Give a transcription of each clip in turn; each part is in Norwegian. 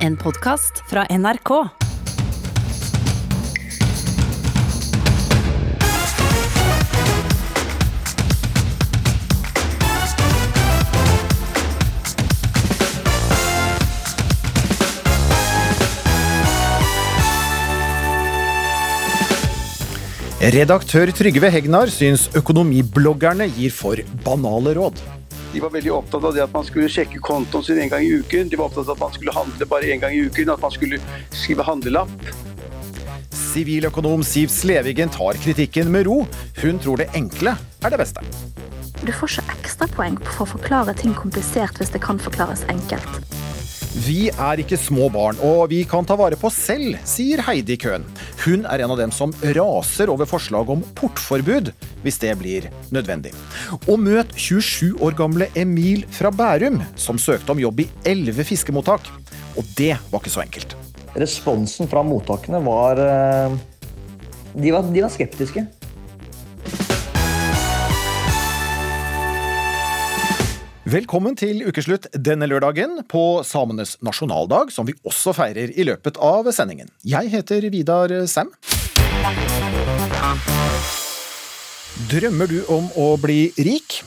En podkast fra NRK. Redaktør Trygve Hegnar syns økonomibloggerne gir for banale råd. De var veldig opptatt av det at man skulle sjekke kontoen sin en gang i uken. De var opptatt av at man skulle handle bare en gang i uken, at man skulle skrive handlelapp. Siviløkonom Siv Slevigen tar kritikken med ro. Hun tror det enkle er det beste. Du får ikke ekstrapoeng for å forklare ting komplisert hvis det kan forklares enkelt. Vi er ikke små barn, og vi kan ta vare på oss selv, sier Heidi Køhn. Hun er en av dem som raser over forslag om portforbud, hvis det blir nødvendig. Og møt 27 år gamle Emil fra Bærum, som søkte om jobb i 11 fiskemottak. Og det var ikke så enkelt. Responsen fra mottakene var eh, De var, de var skeptiske. Velkommen til ukeslutt denne lørdagen på samenes nasjonaldag, som vi også feirer i løpet av sendingen. Jeg heter Vidar Sem. Drømmer du om å bli rik?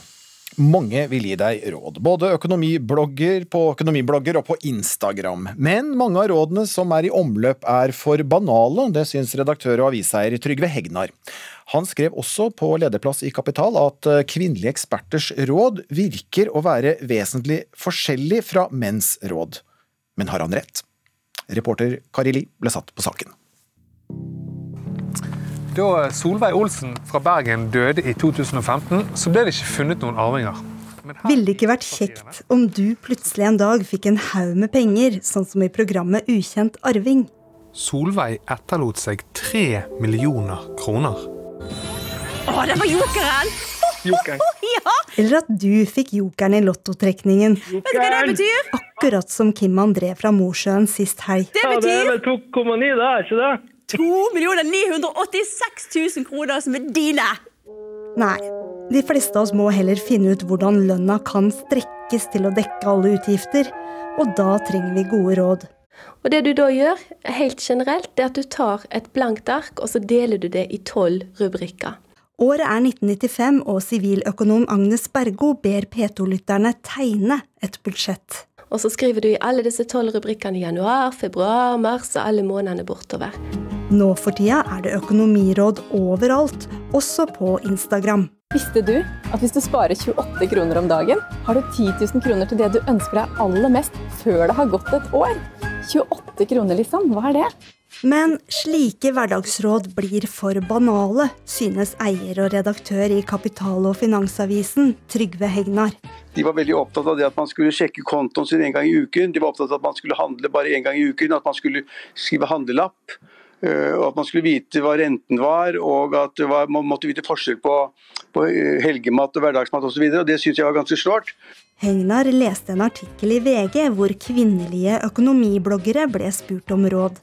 Mange vil gi deg råd, både økonomiblogger på økonomiblogger og på Instagram. Men mange av rådene som er i omløp er for banale, det syns redaktør og aviseier Trygve Hegnar. Han skrev også på lederplass i Kapital at eh, kvinnelige eksperters råd virker å være vesentlig forskjellig fra menns råd. Men har han rett? Reporter Kari Li ble satt på saken. Da Solveig Olsen fra Bergen døde i 2015, så ble det ikke funnet noen arvinger. Ville det ikke vært kjekt om du plutselig en dag fikk en haug med penger, sånn som i programmet Ukjent arving? Solveig etterlot seg tre millioner kroner. Å, det var jokeren! Jokeren. ja! Eller at du fikk jokeren i lottotrekningen. Vet du hva det betyr? Akkurat som Kim André fra Mosjøen sist helg. Det betyr... Ja, det er vel 2,9 da, ikke det? 2 986 000 kroner som er dine! Nei, de fleste av oss må heller finne ut hvordan lønna kan strekkes til å dekke alle utgifter. Og da trenger vi gode råd. Og det du da gjør, helt generelt, det er at du tar et blankt ark, og så deler du det i tolv rubrikker. Året er 1995, og siviløkonom Agnes Bergo ber P2-lytterne tegne et budsjett. Og så skriver du i alle disse tolv rubrikkene i januar, februar, mars og alle månedene bortover. Nå for tida er det økonomiråd overalt, også på Instagram. Visste du at hvis du sparer 28 kroner om dagen, har du 10 000 kroner til det du ønsker deg aller mest før det har gått et år? 28 kroner, liksom. Hva er det? Men slike hverdagsråd blir for banale, synes eier og redaktør i Kapital- og Finansavisen, Trygve Hegnar. De var veldig opptatt av det at man skulle sjekke kontoen sin en gang i uken. De var opptatt av at man skulle handle bare en gang i uken, at man skulle skrive handlelapp. Øh, Og at man skulle vite hva renten var, og at var, man måtte vite forskjell på, på øh, helgemat og hverdagsmat osv. Det syns jeg var ganske snålt. Hegnar leste en artikkel i VG hvor kvinnelige økonomibloggere ble spurt om råd.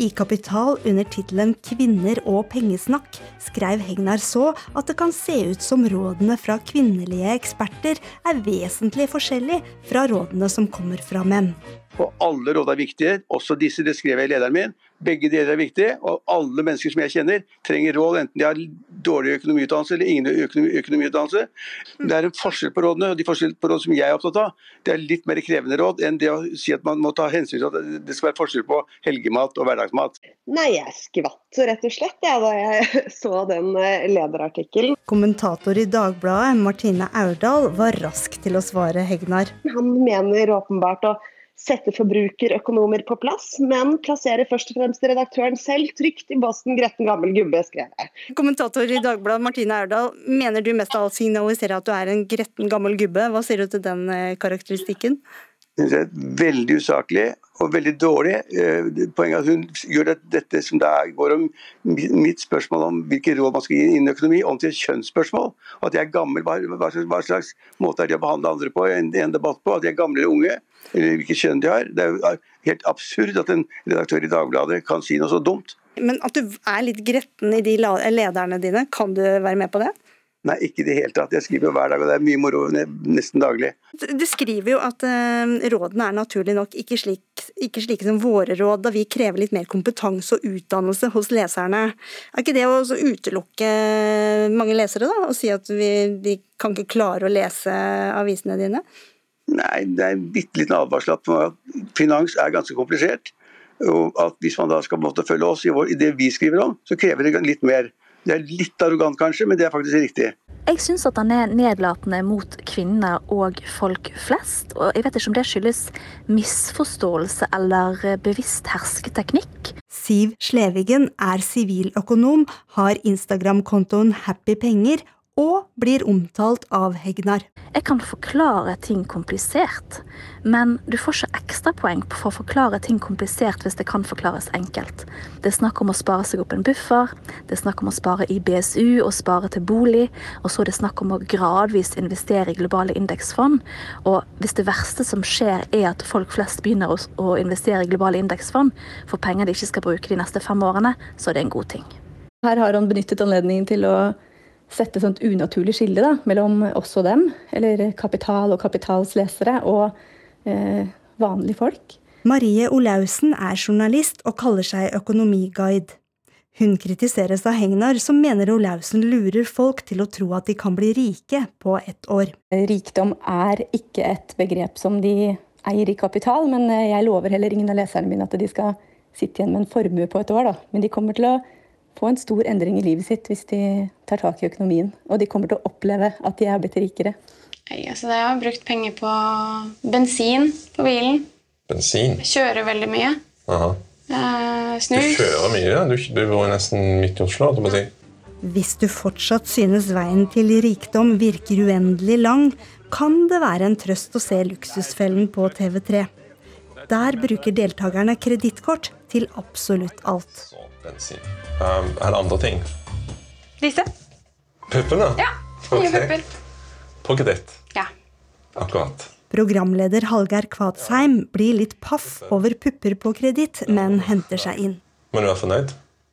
I Kapital under tittelen 'Kvinner og pengesnakk' skrev Hegnar så at det kan se ut som rådene fra kvinnelige eksperter er vesentlig forskjellig fra rådene som kommer fra menn. Og alle råd er viktige, også disse, det skrev jeg i lederen min. Begge deler er viktige, og alle mennesker som jeg kjenner trenger råd, enten de har dårlig økonomiutdannelse eller ingen økonomi, økonomiutdannelse. Det er en forskjell på rådene, og de forskjell på råd som jeg er opptatt av, det er litt mer krevende råd enn det å si at man må ta hensyn til at det skal være forskjell på helgemat og hverdagsmat. Nei, jeg skvatt rett og slett jeg, da jeg så den eh, lederartikkelen. Kommentator i Dagbladet, Martine Aurdal, var rask til å svare Hegnar. Han mener åpenbart å sette forbrukerøkonomer på plass, men plasserer først og fremst redaktøren selv trygt i bossen 'gretten gammel gubbe', skrev jeg. Kommentator i Dagbladet, Martine Aurdal, mener du mest av alt signaliserer at du er en gretten gammel gubbe? Hva sier du til den karakteristikken? karakteristikken? Det er veldig usaklig og veldig dårlig. Eh, Poenget er at hun gjør det, dette som det er, går om mitt spørsmål om hvilke råd man skal gi innen økonomi, om til et kjønnsspørsmål. Og at jeg er gammel, hva, slags, slags måte er de å behandle andre på? En, en debatt på at de er gamle eller unge, eller hvilket kjønn de har. Det er jo helt absurd at en redaktør i Dagbladet kan si noe så dumt. Men at du er litt gretten i de lederne dine, kan du være med på det? Nei, ikke i det hele tatt. Jeg skriver jo hver dag, og det er mye moro nesten daglig. Du skriver jo at uh, rådene er naturlig nok ikke, slik, ikke slike som våre råd, da vi krever litt mer kompetanse og utdannelse hos leserne. Er ikke det å utelukke mange lesere, da? Og si at vi, de kan ikke klare å lese avisene dine? Nei, det er en bitte liten advarsel at finans er ganske komplisert. Og at hvis man da skal måtte følge oss i det vi skriver om, så krever det litt mer. Det er litt arrogant kanskje, men det er faktisk riktig. Jeg syns at han er nedlatende mot kvinner og folk flest. Og jeg vet ikke om det skyldes misforståelse eller bevisst hersketeknikk. Siv Slevigen er siviløkonom, har Instagram-kontoen Happy Penger og blir omtalt av Hegnar. Jeg kan forklare ting komplisert, men du får ikke ekstrapoeng for å forklare ting komplisert hvis det kan forklares enkelt. Det er snakk om å spare seg opp en buffer, det er snakk om å spare i BSU og spare til bolig, og så er det snakk om å gradvis investere i globale indeksfond. Og hvis det verste som skjer er at folk flest begynner å investere i globale indeksfond for penger de ikke skal bruke de neste fem årene, så er det en god ting. Her har han benyttet anledningen til å sette sånt unaturlig skille da, mellom oss og dem, eller kapital og kapitalslesere, og eh, vanlige folk. Marie Olaussen er journalist og kaller seg økonomiguide. Hun kritiseres av Hegnar, som mener Olaussen lurer folk til å tro at de kan bli rike på ett år. Rikdom er ikke et begrep som de eier i kapital, men eh, jeg lover heller ingen av leserne mine at de skal sitte igjen med en formue på et år. Da. Men de kommer til å få en stor endring i livet sitt hvis de tar tak i økonomien. Og de kommer til å oppleve at de er blitt rikere. Altså, jeg har brukt penger på bensin på bilen. Bensin? Jeg kjører veldig mye. Aha. Eh, snus. Du kjører mye? ja? Du, du bor nesten midt i Oslo? Du si. Hvis du fortsatt synes veien til rikdom virker uendelig lang, kan det være en trøst å se Luksusfellen på TV3. Der bruker deltakerne kredittkort til absolutt alt. Bensin. Um, er det andre ting? Disse. Puppene? Ja. Nye okay. pupper. På kreditt? Ja. Akkurat. Programleder Hallgeir Kvadsheim blir litt paff over pupper på kreditt, men henter seg inn. Men du er fornøyd?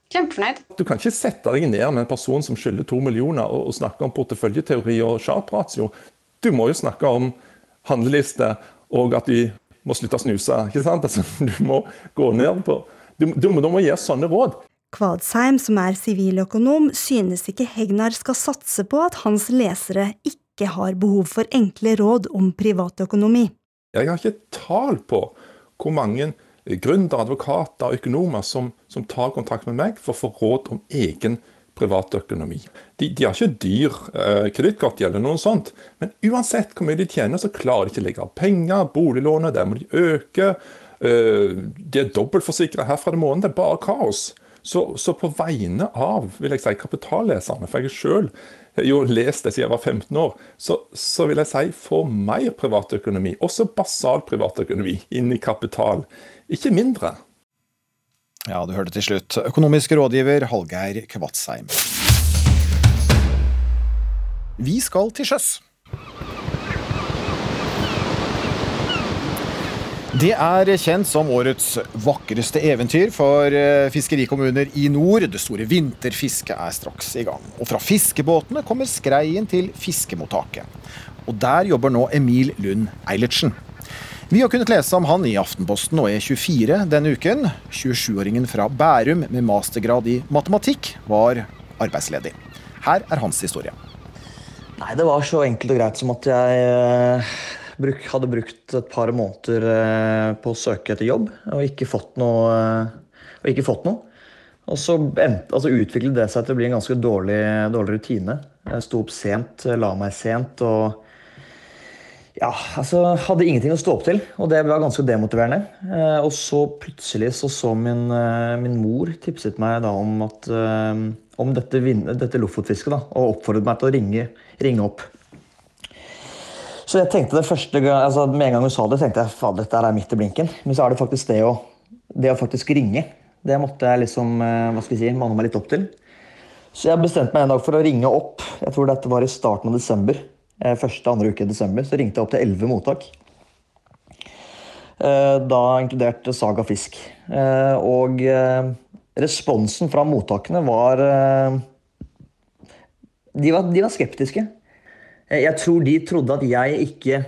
Kjempefornøyd. Du kan ikke sette deg ned med en person som skylder to millioner og, og snakke om porteføljeteori og sharp-ratio. Du må jo snakke om handleliste og at de må slutte å snuse. ikke sant? Altså, du må gå ned på Du, du, du må gi sånne råd. Kvadsheim, som er siviløkonom, synes ikke Hegnar skal satse på at hans lesere ikke har behov for enkle råd om privatøkonomi. Jeg har ikke tall på hvor mange gründere, advokater og økonomer som, som tar kontakt med meg for å få råd om egen privatøkonomi. De, de har ikke dyr eh, kredittkortgjeld eller noe sånt, men uansett hvor mye de tjener, så klarer de ikke å legge av penger. Boliglånet, der må de øke. Eh, de er dobbeltforsikra herfra til måneden. Det er bare kaos. Så, så på vegne av vil jeg si, kapitalleserne, for jeg sjøl jo lest det siden jeg var 15 år, så, så vil jeg si få mer privatøkonomi, også basal privatøkonomi, inn i kapital. Ikke mindre. Ja, du hørte til slutt. Økonomisk rådgiver Hallgeir Kvatsheim. Vi skal til sjøs. Det er kjent som årets vakreste eventyr for eh, fiskerikommuner i nord. Det store vinterfisket er straks i gang. Og fra fiskebåtene kommer skreien til fiskemottaket. Og der jobber nå Emil Lund Eilertsen. Vi har kunnet lese om han i Aftenposten og E24 denne uken. 27-åringen fra Bærum med mastergrad i matematikk var arbeidsledig. Her er hans historie. Nei, det var så enkelt og greit som at jeg eh, bruk, hadde brukt et par måneder eh, på å søke etter jobb og ikke fått noe. eh, Og, ikke fått noe. og så altså utviklet det seg til å bli en ganske dårlig, dårlig rutine. Jeg sto opp sent, la meg sent og ja, altså hadde ingenting å stå opp til. Og det var ganske demotiverende. Eh, og så plutselig så, så min, eh, min mor tipset meg da om, at, eh, om dette, dette lofotfisket. Og oppfordret meg til å ringe, ringe opp. Så jeg tenkte det første altså Med en gang hun sa det, tenkte jeg fader, dette er midt i blinken. Men så er det faktisk det å, det å faktisk ringe. Det måtte jeg liksom, eh, hva skal jeg si, manne meg litt opp til. Så jeg bestemte meg en dag for å ringe opp. Jeg tror dette var i starten av desember. Eh, Første andre uke i desember. Så ringte jeg opp til elleve mottak. Eh, Da inkludert Saga Fisk. Eh, Og responsen fra mottakene var De var, de var skeptiske. Jeg tror de trodde at jeg ikke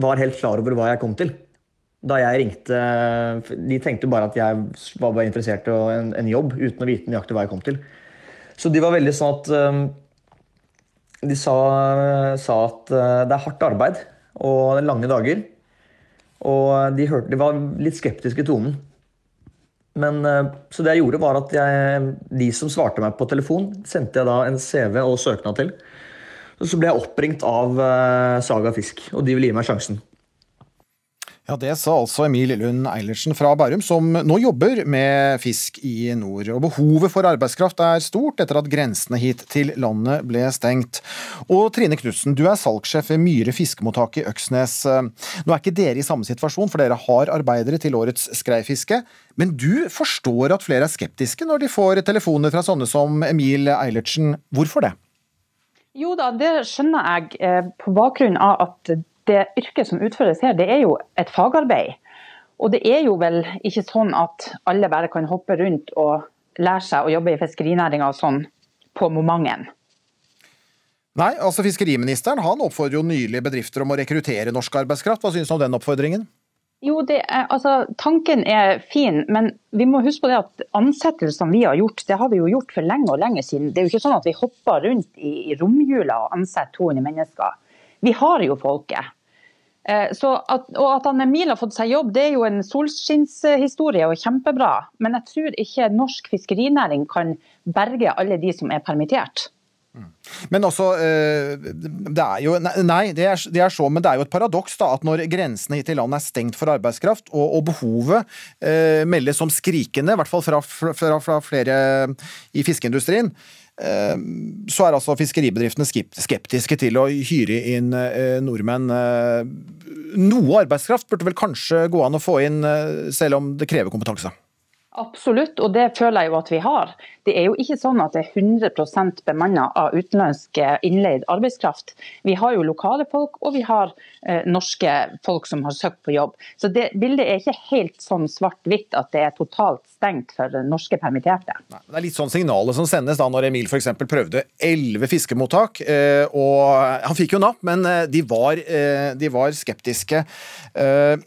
var helt klar over hva jeg kom til. Da jeg ringte De tenkte bare at jeg var bare interessert i en, en jobb, uten å vite nøyaktig hva jeg kom til. Så de var veldig sånn at De sa, sa at uh, det er hardt arbeid og lange dager. Og de, hørte, de var litt skeptiske i tonen. Men, uh, så det jeg gjorde, var at jeg, de som svarte meg på telefon, sendte jeg da en CV og søknad til. Og så ble jeg oppringt av uh, Saga Fisk, og de ville gi meg sjansen. Ja, Det sa altså Emil Lund Eilertsen fra Bærum, som nå jobber med fisk i nord. Og Behovet for arbeidskraft er stort etter at grensene hit til landet ble stengt. Og Trine Knutsen, du er salgssjef ved Myre fiskemottak i Øksnes. Nå er ikke dere i samme situasjon, for dere har arbeidere til årets skreifiske. Men du forstår at flere er skeptiske når de får telefoner fra sånne som Emil Eilertsen. Hvorfor det? Jo da, det skjønner jeg eh, på bakgrunn av at det yrket som utføres her, det er jo et fagarbeid. Og det er jo vel ikke sånn at alle bare kan hoppe rundt og lære seg å jobbe i fiskerinæringa sånn på momenten. Nei, altså fiskeriministeren han oppfordrer jo nylig bedrifter om å rekruttere norsk arbeidskraft. Hva synes du om den oppfordringen? Jo, er, altså, Tanken er fin, men vi må huske på det at ansettelsene vi har gjort, det har vi jo gjort for lenge og lenge siden. Det er jo ikke sånn at vi hopper rundt i, i romjula og ansetter 200 mennesker. Vi har jo folket. Så at, og at han Emil har fått seg jobb, det er jo en solskinnshistorie og kjempebra. Men jeg tror ikke norsk fiskerinæring kan berge alle de som er permittert. Men også, det er jo, Nei, det er, det er så, men det er jo et paradoks da, at når grensene hit til landet er stengt for arbeidskraft, og, og behovet eh, meldes som skrikende, i hvert fall fra, fra, fra flere i fiskeindustrien, så er altså fiskeribedriftene skeptiske til å hyre inn nordmenn. Noe arbeidskraft burde vel kanskje gå an å få inn, selv om det krever kompetanse? Absolutt, og det føler jeg jo at vi har. Det er jo ikke sånn at det er 100 bemanna av utenlandsk innleid arbeidskraft. Vi har jo lokale folk, og vi har eh, norske folk som har søkt på jobb. Så det bildet er ikke helt sånn svart-hvitt at det er totalt stengt for norske permitterte. Nei, det er litt sånn signalet som sendes da når Emil f.eks. prøvde elleve fiskemottak. Eh, og Han fikk jo napp, men de var, eh, de var skeptiske.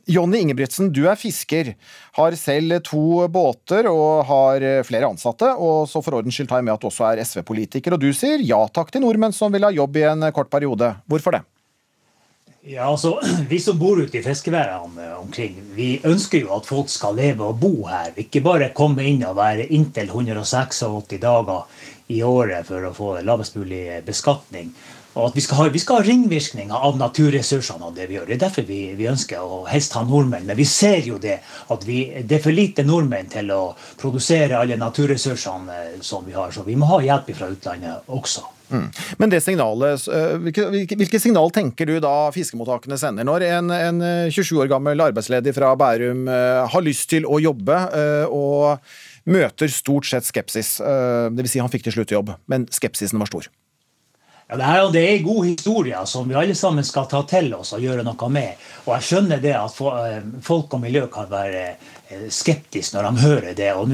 Jonny Ingebrigtsen, du er fisker. Har selv to båter og har flere ansatte. og så for ordens skyld tar jeg med at du også er SV-politiker. Og du sier ja takk til nordmenn som vil ha jobb i en kort periode. Hvorfor det? Ja, altså, Vi som bor ute i fiskeværene omkring, vi ønsker jo at folk skal leve og bo her. Ikke bare komme inn og være inntil 186 dager i året for å få lavest mulig beskatning. Og at vi skal, ha, vi skal ha ringvirkninger av naturressursene. og Det vi gjør. Det er derfor vi, vi, ønsker å helst ha nordmenn. Men vi ser jo det at vi, det er for lite nordmenn til å produsere alle naturressursene som vi har. Så vi må ha hjelp fra utlandet også. Mm. Men det signalet, hvilke, hvilke, signal tenker du da fiskemottakene sender når en, en 27 år gammel arbeidsledig fra Bærum har lyst til å jobbe og møter stort sett skepsis? Dvs. Si han fikk til slutt jobb, men skepsisen var stor. Ja, det, er, det er gode historier som vi alle sammen skal ta til oss og gjøre noe med. Og jeg skjønner det at folk og miljø kan være skeptiske når de hører det. Og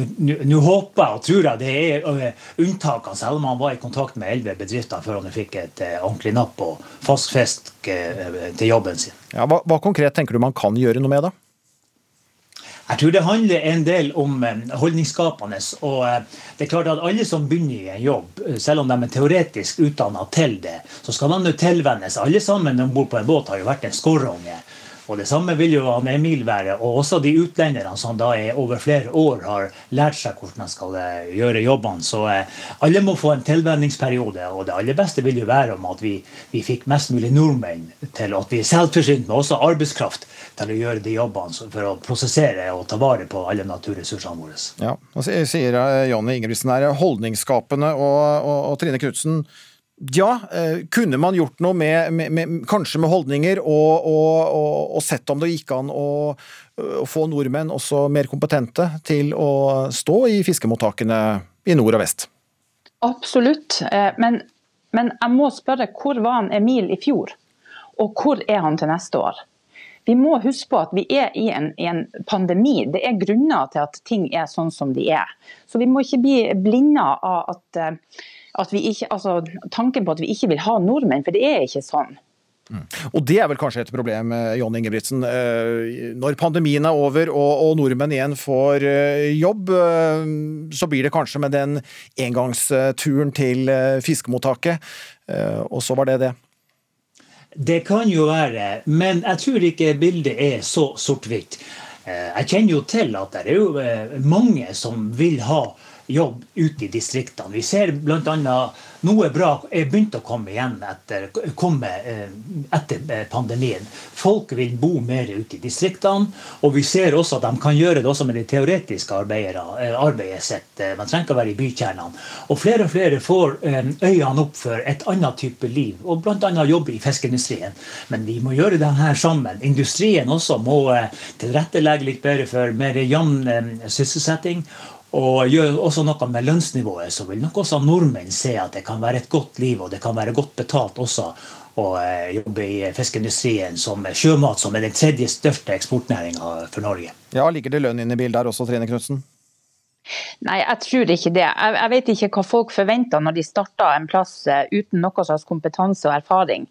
nå håper og tror jeg det er unntakene, selv om han var i kontakt med elleve bedrifter før han fikk et ordentlig napp og fast fisk til jobben sin. Ja, hva, hva konkret tenker du man kan gjøre noe med, da? Jeg tror det handler en del om holdningsskapende. og det er klart at Alle som begynner i en jobb, selv om de er teoretisk utdanna til det, så skal de tilvennes. Alle sammen om bord på en båt har jo vært en skorronge. Og Det samme vil jo han Emil være. Og også de utlenderne som da er over flere år har lært seg hvordan man skal gjøre jobbene. Så alle må få en tilvenningsperiode. Og det aller beste vil jo være om at vi, vi fikk mest mulig nordmenn til at vi er selvforsynt med også arbeidskraft til å gjøre de jobbene for å prosessere og ta vare på alle naturressursene våre. Ja, og sier Jonny Ingebrigtsen er holdningsskapende, og, og, og Trine Knutsen ja, kunne man gjort noe med, med, med kanskje med holdninger, og, og, og, sett om det gikk an å, å, få nordmenn også mer kompetente til å stå i fiskemottakene i nord og vest? Absolutt, men, men jeg må spørre, hvor var han Emil i fjor? Og hvor er han til neste år? Vi må huske på at vi er i en, i en, pandemi. Det er grunner til at ting er sånn som de er. Så vi må ikke bli blinda av at, eh, ikke, altså, tanken på at vi ikke vil ha nordmenn, for det er ikke sånn. Mm. Og Det er vel kanskje et problem, eh, John Ingebrigtsen. Eh, når pandemien er over og, og nordmenn igjen får jobb, så blir det kanskje med den engangsturen til fiskemottaket. Og så var det det. Det kan jo være, men jeg tror ikke bildet er så sort-hvitt. Eh, jeg kjenner jo til at det er jo eh, mange som vil ha jobb ute i distriktene. Vi ser bl.a. noe bra er begynt å komme igjen etter, komme, eh, etter eh, pandemien. Folk vil bo mer ute i distriktene, og vi ser også at de kan gjøre det også med det teoretiske eh, arbeidet sitt. Man trenger ikke å være i bykjernene. Og flere og flere får øynene opp for et annet type liv, og bl.a. jobbe i fiskeindustrien. Men vi må gjøre det her sammen. Industrien også må tilrettelegge litt bedre for mer jevn sysselsetting og gjør også noe med lønnsnivået, så vil nok også nordmenn se at det kan være et godt liv, og det kan være godt betalt også å eh, jobbe i fiskeindustrien som sjømat, som er den tredje største eksportnæringa for Norge. Ja, Ligger det lønn inn i bildet her også, Trine Knutsen? Nei, jeg tror ikke det. Jeg, jeg, vet ikke hva folk forventer når de starter en plass eh, uten noe slags kompetanse og erfaring.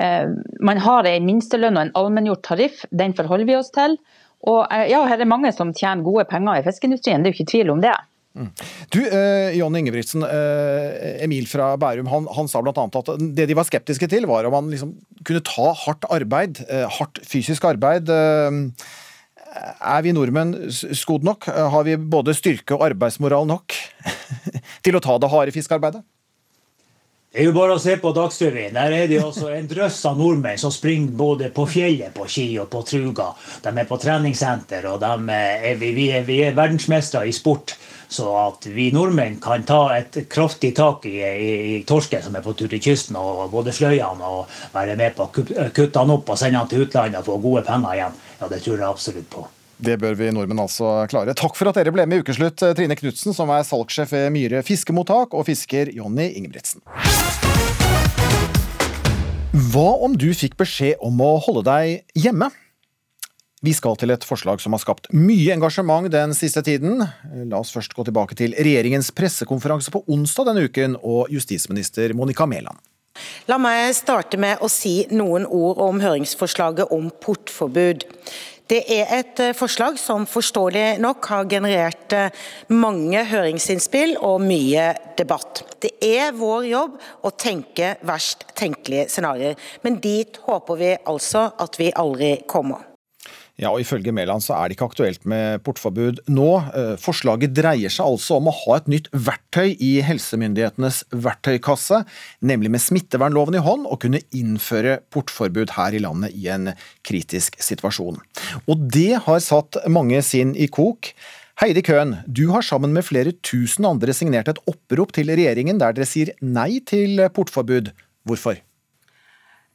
Eh, man har en minstelønn og en allmenngjort tariff, den forholder vi oss til. Og eh, ja, her er mange som tjener gode penger i fiskeindustrien, det er jo ikke tvil om det. Mm. Du, eh, John Ingebrigtsen, eh, Emil fra Bærum, han, han sa bl.a. at det de var skeptiske til, var om man liksom kunne ta hardt arbeid, eh, hardt fysisk arbeid. Eh, er vi nordmenn skodd nok? Har vi både styrke og arbeidsmoral nok til å ta det harde fiskearbeidet? Det er jo bare å se på Dagsrevyen. Der er det også en drøss av nordmenn som springer både på fjellet på ski og på truga. De er på treningssenter, og er, vi, vi, er, vi er verdensmestere i sport. Så at vi nordmenn kan ta et kraftig tak i, i, i torsken som er på tur til kysten, og både sløye han og være med på å kutte han opp og sende han til utlandet og få gode penger igjen, ja, det tror jeg absolutt på. Det bør vi nordmenn altså klare. Takk for at dere ble med i Ukeslutt, Trine Knutsen, som er salgssjef ved Myhre fiskemottak, og fisker Jonny Ingebrigtsen. Hva om du fikk beskjed om å holde deg hjemme? Vi skal til et forslag som har skapt mye engasjement den siste tiden. La oss først gå tilbake til regjeringens pressekonferanse på onsdag denne uken og justisminister Monica Mæland. La meg starte med å si noen ord om høringsforslaget om portforbud. Det er et eh, forslag som forståelig nok har generert eh, mange høringsinnspill og mye debatt. Det er vår jobb å tenke verst tenkelige scenarioer, men dit håper vi altså at vi aldri kommer. Ja, og Ifølge Mæland så er det ikke aktuelt med portforbud nå. Eh, forslaget dreier seg altså om å ha et nytt verktøy i helsemyndighetenes verktøykasse, nemlig med smittevernloven i hånd, og kunne innføre portforbud her i landet i en kritisk situasjon. Og det har satt mange sinn i kok. Heidi Køhn, du har sammen med flere tusen andre signert et opprop til regjeringen der dere sier nei til portforbud. Hvorfor?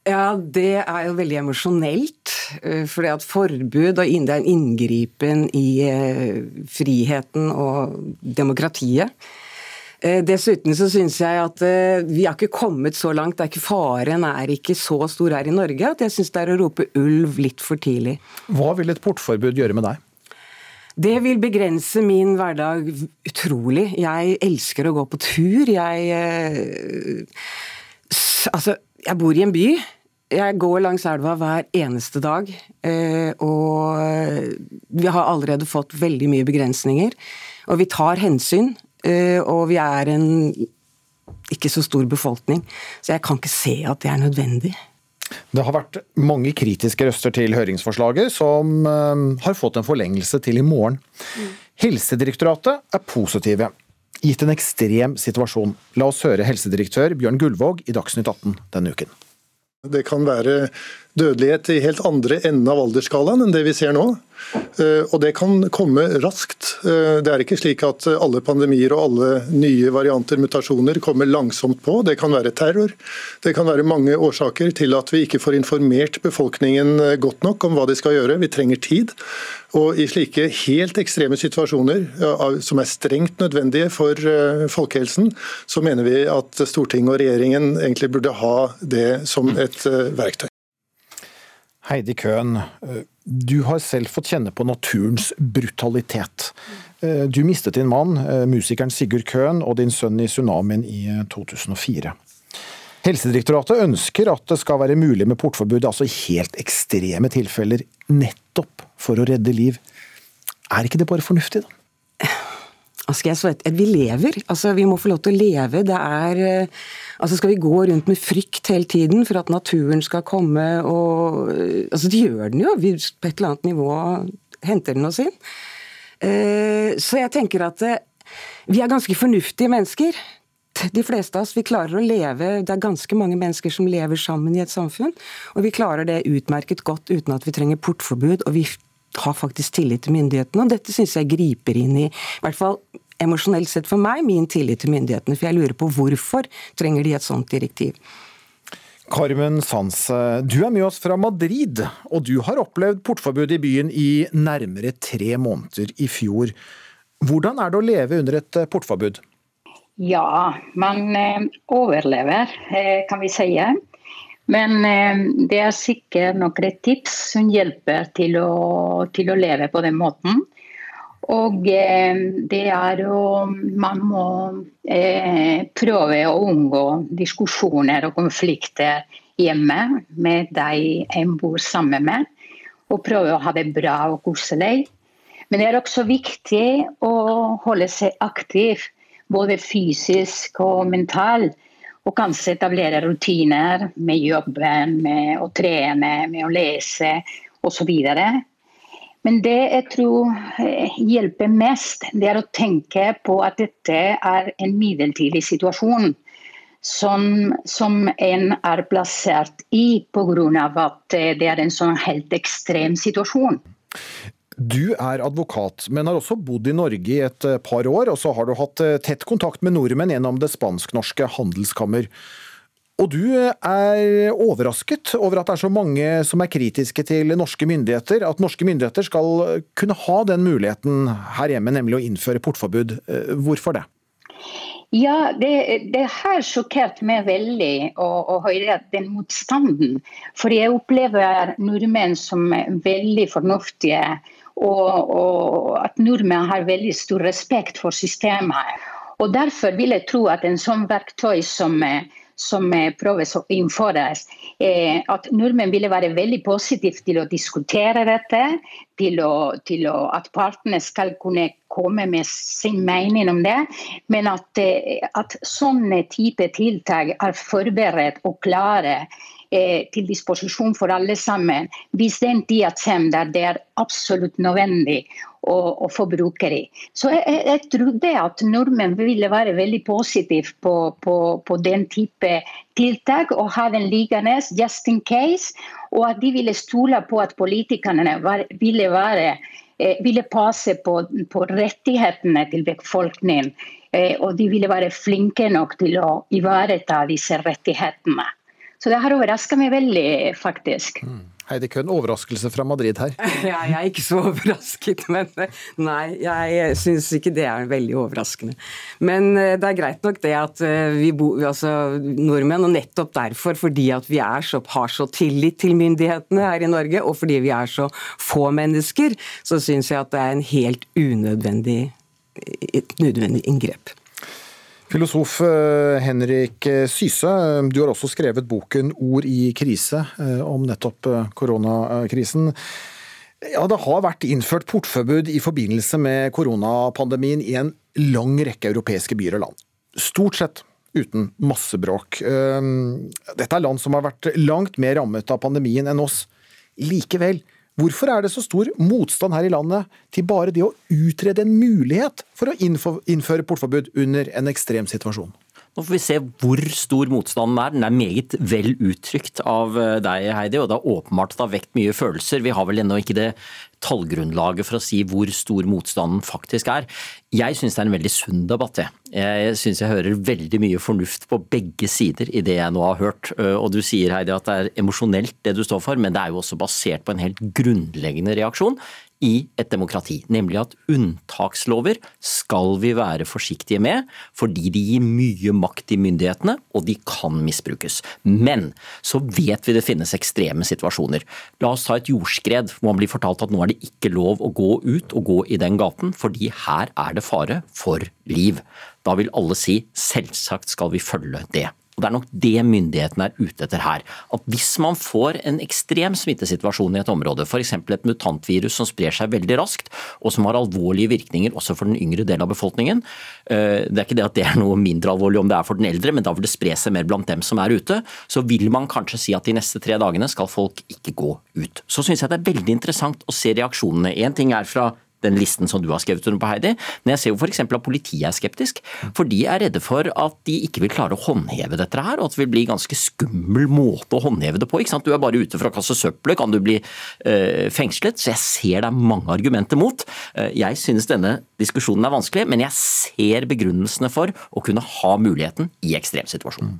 Ja, Det er jo veldig emosjonelt. For fordi at forbud og det er en inngripen i eh, friheten og demokratiet. Eh, dessuten så syns jeg at vi har ikke kommet så langt. Det er ikke Faren er ikke så stor her i Norge at jeg syns det er å rope ulv litt for tidlig. Hva vil et portforbud gjøre med deg? Det vil begrense min hverdag utrolig. Jeg elsker å gå på tur. Jeg Altså, jeg bor i en by. Jeg går langs elva hver eneste dag, eh, og vi har allerede fått veldig mye begrensninger. Og vi tar hensyn, eh, og vi er en ikke så stor befolkning, så jeg kan ikke se at det er nødvendig. Det har vært mange kritiske røster til høringsforslaget, som eh, har fått en forlengelse til i morgen. Mm. Helsedirektoratet er positive, gitt en ekstrem situasjon. La oss høre helsedirektør Bjørn Gullvåg i Dagsnytt 18 denne uken. Det kan være dødelighet i helt andre enden av aldersskalaen enn det vi ser nå. Eh, og det kan komme raskt. Eh, det er ikke slik at alle pandemier og alle nye varianter, mutasjoner, kommer langsomt på. Det kan være terror. Det kan være mange årsaker til at vi ikke får informert befolkningen eh, godt nok om hva de skal gjøre. Vi trenger tid. Og i slike helt ekstreme situasjoner, som er strengt nødvendige for folkehelsen, så mener vi at Stortinget og regjeringen egentlig burde ha det som et verktøy. Heidi Køhn, eh, du har selv fått kjenne på naturens brutalitet. Eh, Du mistet din mann, eh, musikeren Sigurd Køhn, og din sønn i tsunamien i eh, 2004. Helsedirektoratet ønsker at det skal være mulig med portforbud, altså i helt ekstreme tilfeller, nettopp for å redde liv. Er ikke det bare fornuftig, da? Hva skal jeg svare? Vi lever. Altså, vi må få lov til å leve. Det er Altså, skal vi gå rundt med frykt hele tiden for at naturen skal komme og eh, Altså, det gjør den jo. Vi, på et eller annet nivå henter den oss inn. Eh, Så jeg tenker at eh, vi er ganske fornuftige mennesker. De fleste av oss vi klarer å leve, Det er ganske mange mennesker som lever sammen i et samfunn. Og vi klarer det utmerket godt uten at vi trenger portforbud. og vi har faktisk tillit til myndighetene. og Dette syns jeg griper inn i, i hvert fall emosjonelt sett for meg, min tillit til myndighetene. For jeg lurer på hvorfor trenger de et sånt direktiv. Carmen Sanz, du er med oss fra Madrid, og du har opplevd portforbud i byen i nærmere tre måneder i fjor. Hvordan er det å leve under et eh, portforbud? Ja, man eh, overlever, eh, kan vi si. Men det er sikkert noen tips som hjelper til å, til å leve på den måten. Og eh, det er jo Man må eh, prøve å unngå diskusjoner og konflikter hjemme med de en bor sammen med. Og prøve å ha det bra og koselig. Men det er også viktig å holde seg aktiv, både fysisk og mental. Og kanskje etablere rutiner med jobben, med å trene, med å lese osv. Men det jeg tror eh, hjelper mest, det er å tenke på at dette er en midlertidig situasjon. Som, som en er plassert i pga. at eh, det er en sånn helt ekstrem situasjon. Du er advokat, men har også bodd i Norge i et eh, par år, og så har du hatt tett kontakt med nordmenn gjennom det spansk-norske handelskammer. Og du eh, er overrasket over at det er så mange som er kritiske til norske myndigheter, at norske myndigheter skal kunne ha den muligheten her hjemme, nemlig å innføre portforbud. Hvorfor det? Ja, det, det har sjokkert meg veldig å, å høre den motstanden. For jeg opplever nordmenn som veldig fornuftige og, og at nordmenn har veldig stor respekt for systemet. Og Derfor vil jeg tro at en sånn verktøy som, som prøves å innføres, at nordmenn ville være veldig positive til å diskutere dette, til, å, til å, at partene skal kunne komme med sin mening om det. Men at, eh, at sånne type tiltak er forberedt og klare til disposisjon for alle sammen hvis den tida kommer der det er absolutt nødvendig å, få bruke de. Så jeg, jeg trodde at nordmenn ville være veldig positive på, på, på, den type tiltak og ha den liggende just in case, og at de ville stole på at politikerne var, ville være eh, ville passe på, på rettighetene til befolkningen. Eh, og de ville være flinke nok til å ivareta disse rettighetene. Så det har overraska meg veldig, faktisk. Mm. Heidi Køhn, overraskelse fra Madrid her? Ja, jeg er ikke så overrasket, men nei, jeg syns ikke det er veldig overraskende. Men eh, det er greit nok det at eh, vi bor, altså nordmenn, og nettopp derfor, fordi at vi så, har så tillit til myndighetene her i Norge, og fordi vi er så få mennesker, så syns jeg at det er en helt unødvendig, et nødvendig inngrep. Filosof eh, Henrik Syse, du har også skrevet boken 'Ord i krise' eh, om nettopp eh, koronakrisen. Ja, Det har vært innført portforbud i forbindelse med koronapandemien i en lang rekke europeiske byer og land. Stort sett uten massebråk. Dette er land som har vært langt mer rammet av pandemien enn oss. Likevel, Hvorfor er det så stor motstand her i landet til bare det å utrede en mulighet for å innføre portforbud under en ekstrem situasjon? Nå får vi se hvor stor motstanden er. Den er meget vel uttrykt av eh, deg, Heidi, og det er åpenbart har vekt mye følelser. Vi har vel ennå ikke det tallgrunnlaget for å si hvor stor motstanden faktisk er. Jeg syns det er en veldig sunn debatt. Jeg, jeg syns jeg hører veldig mye fornuft på begge sider i det jeg nå har hørt. Eh, og du sier Heidi at det er emosjonelt det du står for, men det er jo også basert på en helt grunnleggende reaksjon. I et demokrati, nemlig at unntakslover skal vi være forsiktige med, fordi de gir mye makt til myndighetene, og de kan misbrukes. Men så vet vi det finnes ekstreme situasjoner. La oss ta et jordskred hvor man blir fortalt at nå er det ikke lov å gå ut og gå i den gaten, fordi her er det fare for liv. Da vil alle si selvsagt skal vi følge det. Og Det er nok det myndighetene er ute etter her. At hvis man får en ekstrem smittesituasjon i et område, f.eks. et mutantvirus som sprer seg veldig raskt, og som har alvorlige virkninger også for den yngre delen av befolkningen eh, Det er ikke det at det er noe mindre alvorlig om det er for den eldre, men da vil det spre seg mer blant dem som er ute. Så vil man kanskje si at de neste tre dagene skal folk ikke gå ut. Så syns jeg det er veldig interessant å se reaksjonene. Én ting er fra den listen som du har skrevet under på, Heidi. Men jeg ser jo f.eks. at politiet er skeptisk. For de er redde for at de ikke vil klare å håndheve dette her, og at det vil bli en ganske skummel måte å håndheve det på. ikke sant? Du er bare ute for å kaste søppelet, kan du bli øh, fengslet. Så jeg ser det er mange argumenter mot. Uh, jeg synes denne diskusjonen er vanskelig, men jeg ser begrunnelsene for å kunne ha muligheten i ekstremsituasjonen.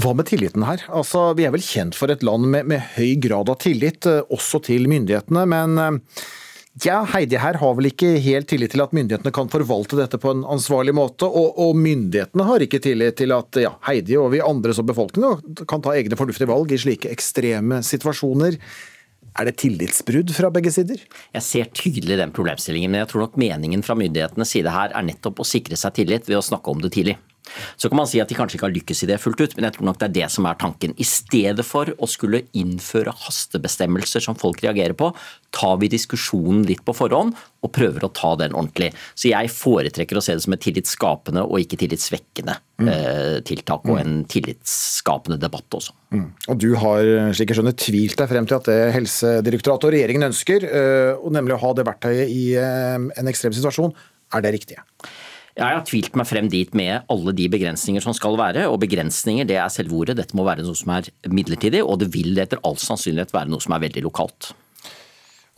Hva med tilliten her? Altså, Vi er vel kjent for et land med, med høy grad av tillit, også til myndighetene. men ja, Heidi her har vel ikke helt tillit til at myndighetene kan forvalte dette på en ansvarlig måte, og, og myndighetene har ikke tillit til at ja, Heidi og vi andre som befolkning kan ta egne fornuftige valg i slike ekstreme situasjoner. Er det tillitsbrudd fra begge sider? Jeg ser tydelig den problemstillingen, men jeg tror nok meningen fra myndighetenes side her er nettopp å sikre seg tillit ved å snakke om det tidlig. Så kan man si at de kanskje ikke har lykkes i det fullt ut, men jeg tror nok det er det som er tanken. I stedet for å skulle innføre hastebestemmelser som folk reagerer på, tar vi diskusjonen litt på forhånd og prøver å ta den ordentlig. Så jeg foretrekker å se det som et tillitsskapende og ikke tillitsvekkende mm. eh, tiltak, og en tillitsskapende debatt også. Mm. Og du har, slik jeg skjønner, tvilt deg frem til at det Helsedirektoratet og regjeringen ønsker, eh, nemlig å ha det verktøyet i eh, en ekstrem situasjon, er det riktige? Jeg har tvilt meg frem dit med alle de begrensninger som skal være. Og begrensninger, det er selve ordet. Dette må være noe som er midlertidig, og det vil etter all sannsynlighet være noe som er veldig lokalt.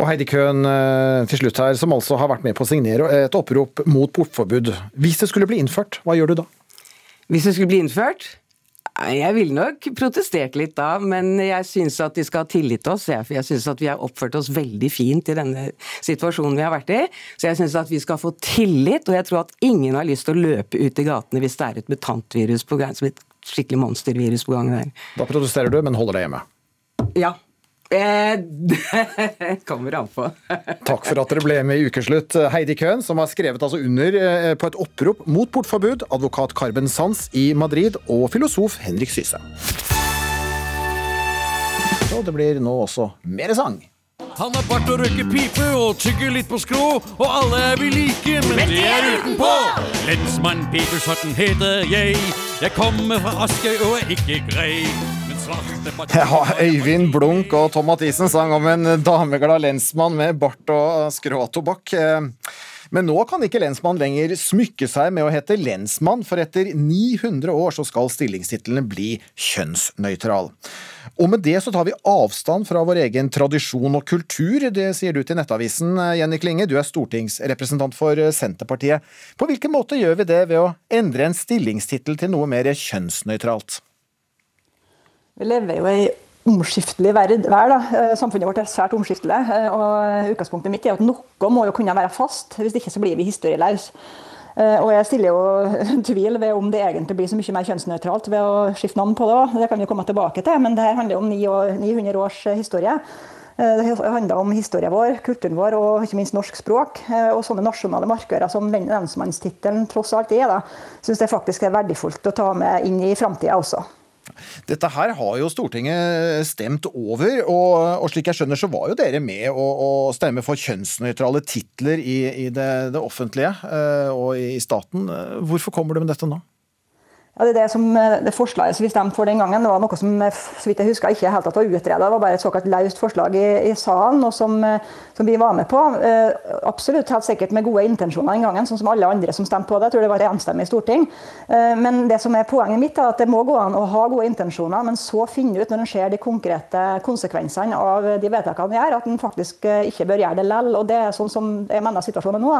Og Heidi Køhn eh, til slutt her, som altså har vært med på å signere et opprop mot portforbud. Hvis det skulle bli innført, hva gjør du da? Hvis det skulle bli innført? Jeg ville nok protestert litt da, men jeg syns at de skal ha tillit til oss. For jeg syns at vi har oppført oss veldig fint i denne situasjonen vi har vært i. Så jeg syns at vi skal få tillit, og jeg tror at ingen har lyst til å løpe ut i gatene hvis det er et mutantvirus på gang, som et skikkelig monstervirus på gang der. Da protesterer du, men holder deg hjemme? Ja. Eh, det kommer an på. Takk for at dere ble med i Ukeslutt. Heidi Køhn, som har skrevet altså under eh, på et opprop mot portforbud, advokat Carben Sanz i Madrid og filosof Henrik Syse. Og det blir nå også mer sang. Han har bart og røyker pipe og tygger litt på skrå, og alle er vi like, men de er utenpå. Lensmann Peter Sutton heter jeg, jeg kommer fra Askøy og er ikke grei. Ja, Øyvind Blunk og Tom Mathisen sang om en dameglad lensmann med bart og skråtobakk. Men nå kan ikke lensmann lenger smykke seg med å hete lensmann, for etter 900 år så skal stillingstitlene bli kjønnsnøytral. Og med det så tar vi avstand fra vår egen tradisjon og kultur, det sier du til Nettavisen, Jenny Klinge. Du er stortingsrepresentant for Senterpartiet. På hvilken måte gjør vi det ved å endre en stillingstittel til noe mer kjønnsnøytralt? Vi lever jo i omskiftelig verd. Da. Eh, samfunnet vårt er svært omskiftelig. Eh, og Utgangspunktet mitt er at noe må jo kunne være fast, hvis ikke så blir vi historieløse. Eh, og jeg stiller jo tvil ved om det egentlig blir så mye mer kjønnsnøytralt ved å skifte navn på det òg. Det kan vi komme tilbake til, men det her handler om 900 års historie. Det handler om historien vår, kulturen vår og ikke minst norsk språk. Og sånne nasjonale markører som lensmannstittelen tross alt er, da, syns jeg faktisk er verdifullt å ta med inn i framtida også. Dette her har jo Stortinget stemt over, og, og, slik jeg skjønner så var jo dere med å, å stemme for kjønnsnøytrale titler i, i det, det, offentlige uh, og i staten. Hvorfor kommer du med dette nå? Ja, det, det, som, eh, det forslaget som vi stemte for den gangen, det var noe som eh, så vidt jeg husker, ikke helt at var utreda. Det var bare et såkalt løst forslag i, i salen, og som, eh, som, vi var med på. Eh, absolutt helt sikkert med gode intensjoner den gangen, sånn som alle andre som stemte på det. Jeg tror det var enstemmig storting. Eh, men det som er poenget mitt er at det må gå an å ha gode intensjoner, men så finne ut når en ser de konkrete konsekvensene av de vedtakene vi gjør, at en faktisk ikke bør gjøre det lell. Og det er sånn som jeg mener situasjonen nå.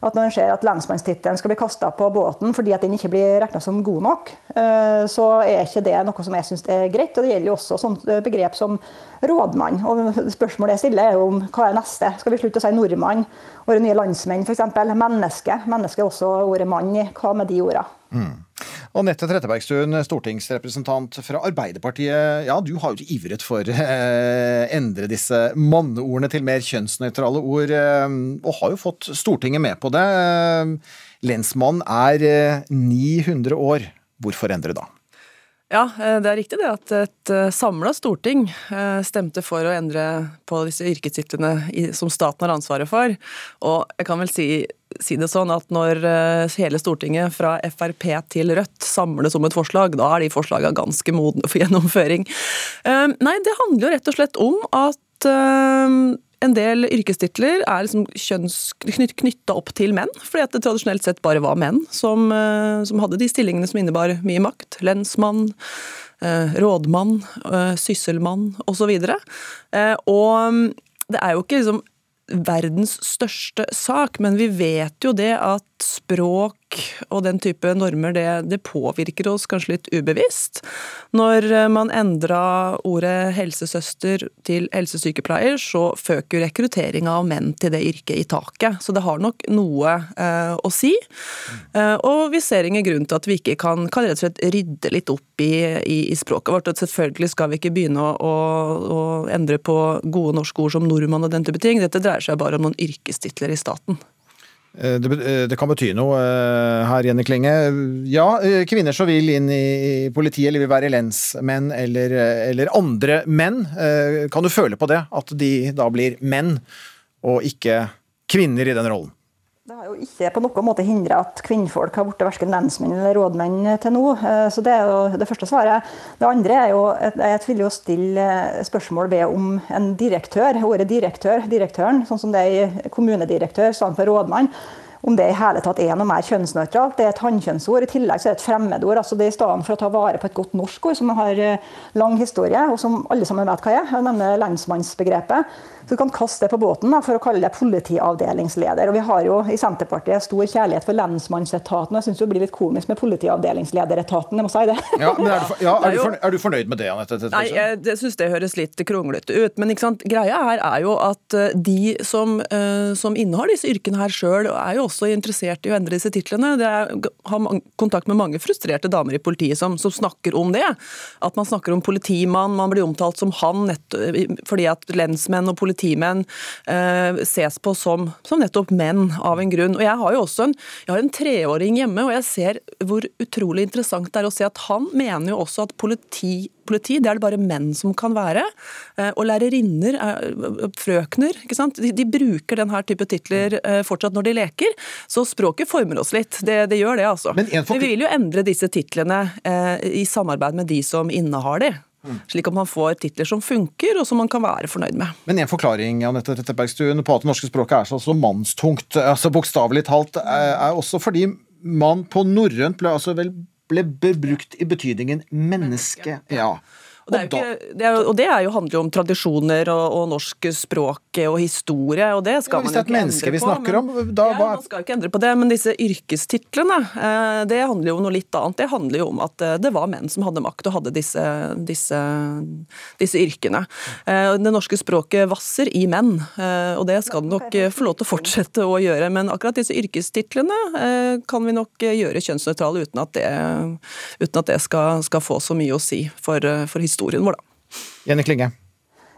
At når en ser at lensmannstittelen skal bli kasta på båten fordi at den ikke blir regna som god nok, eh, så er ikke det noe som jeg syns er greit. Og det gjelder jo også sånt begrep som rådmann. Og spørsmålet jeg stiller er jo om hva er neste? Skal vi slutte å si nordmann? Våre nye landsmenn f.eks. Menneske. Menneske er også ordet mann i. Hva med de ordene? Mm. Anette Trettebergstuen, stortingsrepresentant fra Arbeiderpartiet. Ja, du har jo ivret for å eh, endre disse manneordene til mer kjønnsnøytrale ord, eh, og har jo fått Stortinget med på det. Eh, lensmannen er 900 år. Hvorfor endre da? Ja, det er riktig det at et samla storting stemte for å endre på disse yrkestitlene som staten har ansvaret for. Og jeg kan vel si si det sånn at når eh, hele Stortinget fra Frp til Rødt samles om et forslag, da er de forslagene ganske modne for gjennomføring. Eh, nei, det handler jo rett og slett om at eh, en del yrkestitler er liksom knytta opp til menn, fordi at det tradisjonelt sett bare var menn som, som hadde de stillingene som innebar mye makt. Lensmann, rådmann, sysselmann osv. Og, så og det er jo ikke liksom verdens største sak, men vi vet jo det at språk og den type normer, det, det, påvirker oss kanskje litt ubevisst. Når man endra ordet helsesøster til helsesykepleier, så føk jo rekrutteringa av menn til det yrket i taket. Så det har nok noe eh, å si. Eh, og vi ser ingen grunn til at vi ikke kan, kan rett og slett rydde litt opp i, i, i språket vårt. Og selvfølgelig skal vi ikke begynne å, å, å endre på gode norske ord som nordmann og den type ting. Dette dreier seg bare om noen yrkestitler i staten. Eh, det, eh, det, kan bety noe eh, her, Jenny Klinge. Ja, kvinner som vil inn i politiet, eller vil være lensmenn eller, eller andre menn. Kan du føle på det? At de da blir menn, og ikke kvinner i den rollen? Det har jo ikke på noen måte hindra at kvinnfolk har blitt verken lensmenn eller rådmenn til nå. Så Det er jo det første svaret. Det andre er jo Jeg vil jo stille spørsmål ved om en direktør, ordet direktør, direktøren, sånn som det er i kommunedirektør for rådmann, om det i hele tatt er noe mer kjønnsnøytralt. Det er et hannkjønnsord. I tillegg så er det et fremmedord. altså det er I stedet for å ta vare på et godt norsk ord som har lang historie, og som alle sammen vet hva er, jeg nevner lensmannsbegrepet, så du kan kaste det på båten da, for å kalle det politiavdelingsleder. Og Vi har jo i Senterpartiet stor kjærlighet for lensmannsetaten. og Jeg syns det blir litt komisk med politiavdelingslederetaten. jeg må si det. Ja, men Er du, ja, er du, fornøyd, er du fornøyd med det, Anette? Nei, jeg, jeg syns det høres litt kronglete ut. Men greia her er jo at eh, de som, uh, som innehar disse yrkene her sjøl, er jo også interessert i å endre disse titlene. Jeg har kontakt med mange frustrerte damer i politiet som, som, snakker om det. At man snakker om politimann, man blir omtalt som han nett, fordi at lensmenn og politi politimenn eh, ses på som, som, nettopp menn av en grunn. Og Jeg har jo også en, jeg har en treåring hjemme, og jeg ser hvor utrolig interessant det er å se at han mener jo også at politi politi, det er det bare menn som kan være. Eh, og lærerinner, frøkner, ikke sant? De, de bruker denne type titler eh, fortsatt når de leker. Så språket former oss litt. Det, det gjør det, altså. Men Vi vil jo endre disse titlene eh, i samarbeid med de som innehar de. Slik at man får titler som funker, og som man kan være fornøyd med. Men en forklaring Anette Trettebergstuen, på at det norske språket er så, så mannstungt, altså bokstavelig talt, er, er, også fordi man på norrønt ble, altså ble brukt i betydningen menneske. Ja. Og det, ikke, det, er, og det er jo, handler jo om tradisjoner og, og norsk språk og historie, og det skal man jo ikke endre vi snakker på. Om, da, ja, man skal jo ikke endre på det, men disse yrkestitlene, eh, det handler jo om noe litt annet. Det handler jo om at eh, det var menn som hadde makt og hadde disse, disse, disse yrkene. Eh, det norske språket vasser i menn, og det skal det nok få lov til å fortsette å gjøre. Men akkurat disse yrkestitlene kan vi nok gjøre kjønnsnøytrale uten at det, uten at det skal, skal, få så mye å si for, for historien historien vår, da. Jenny Klinge.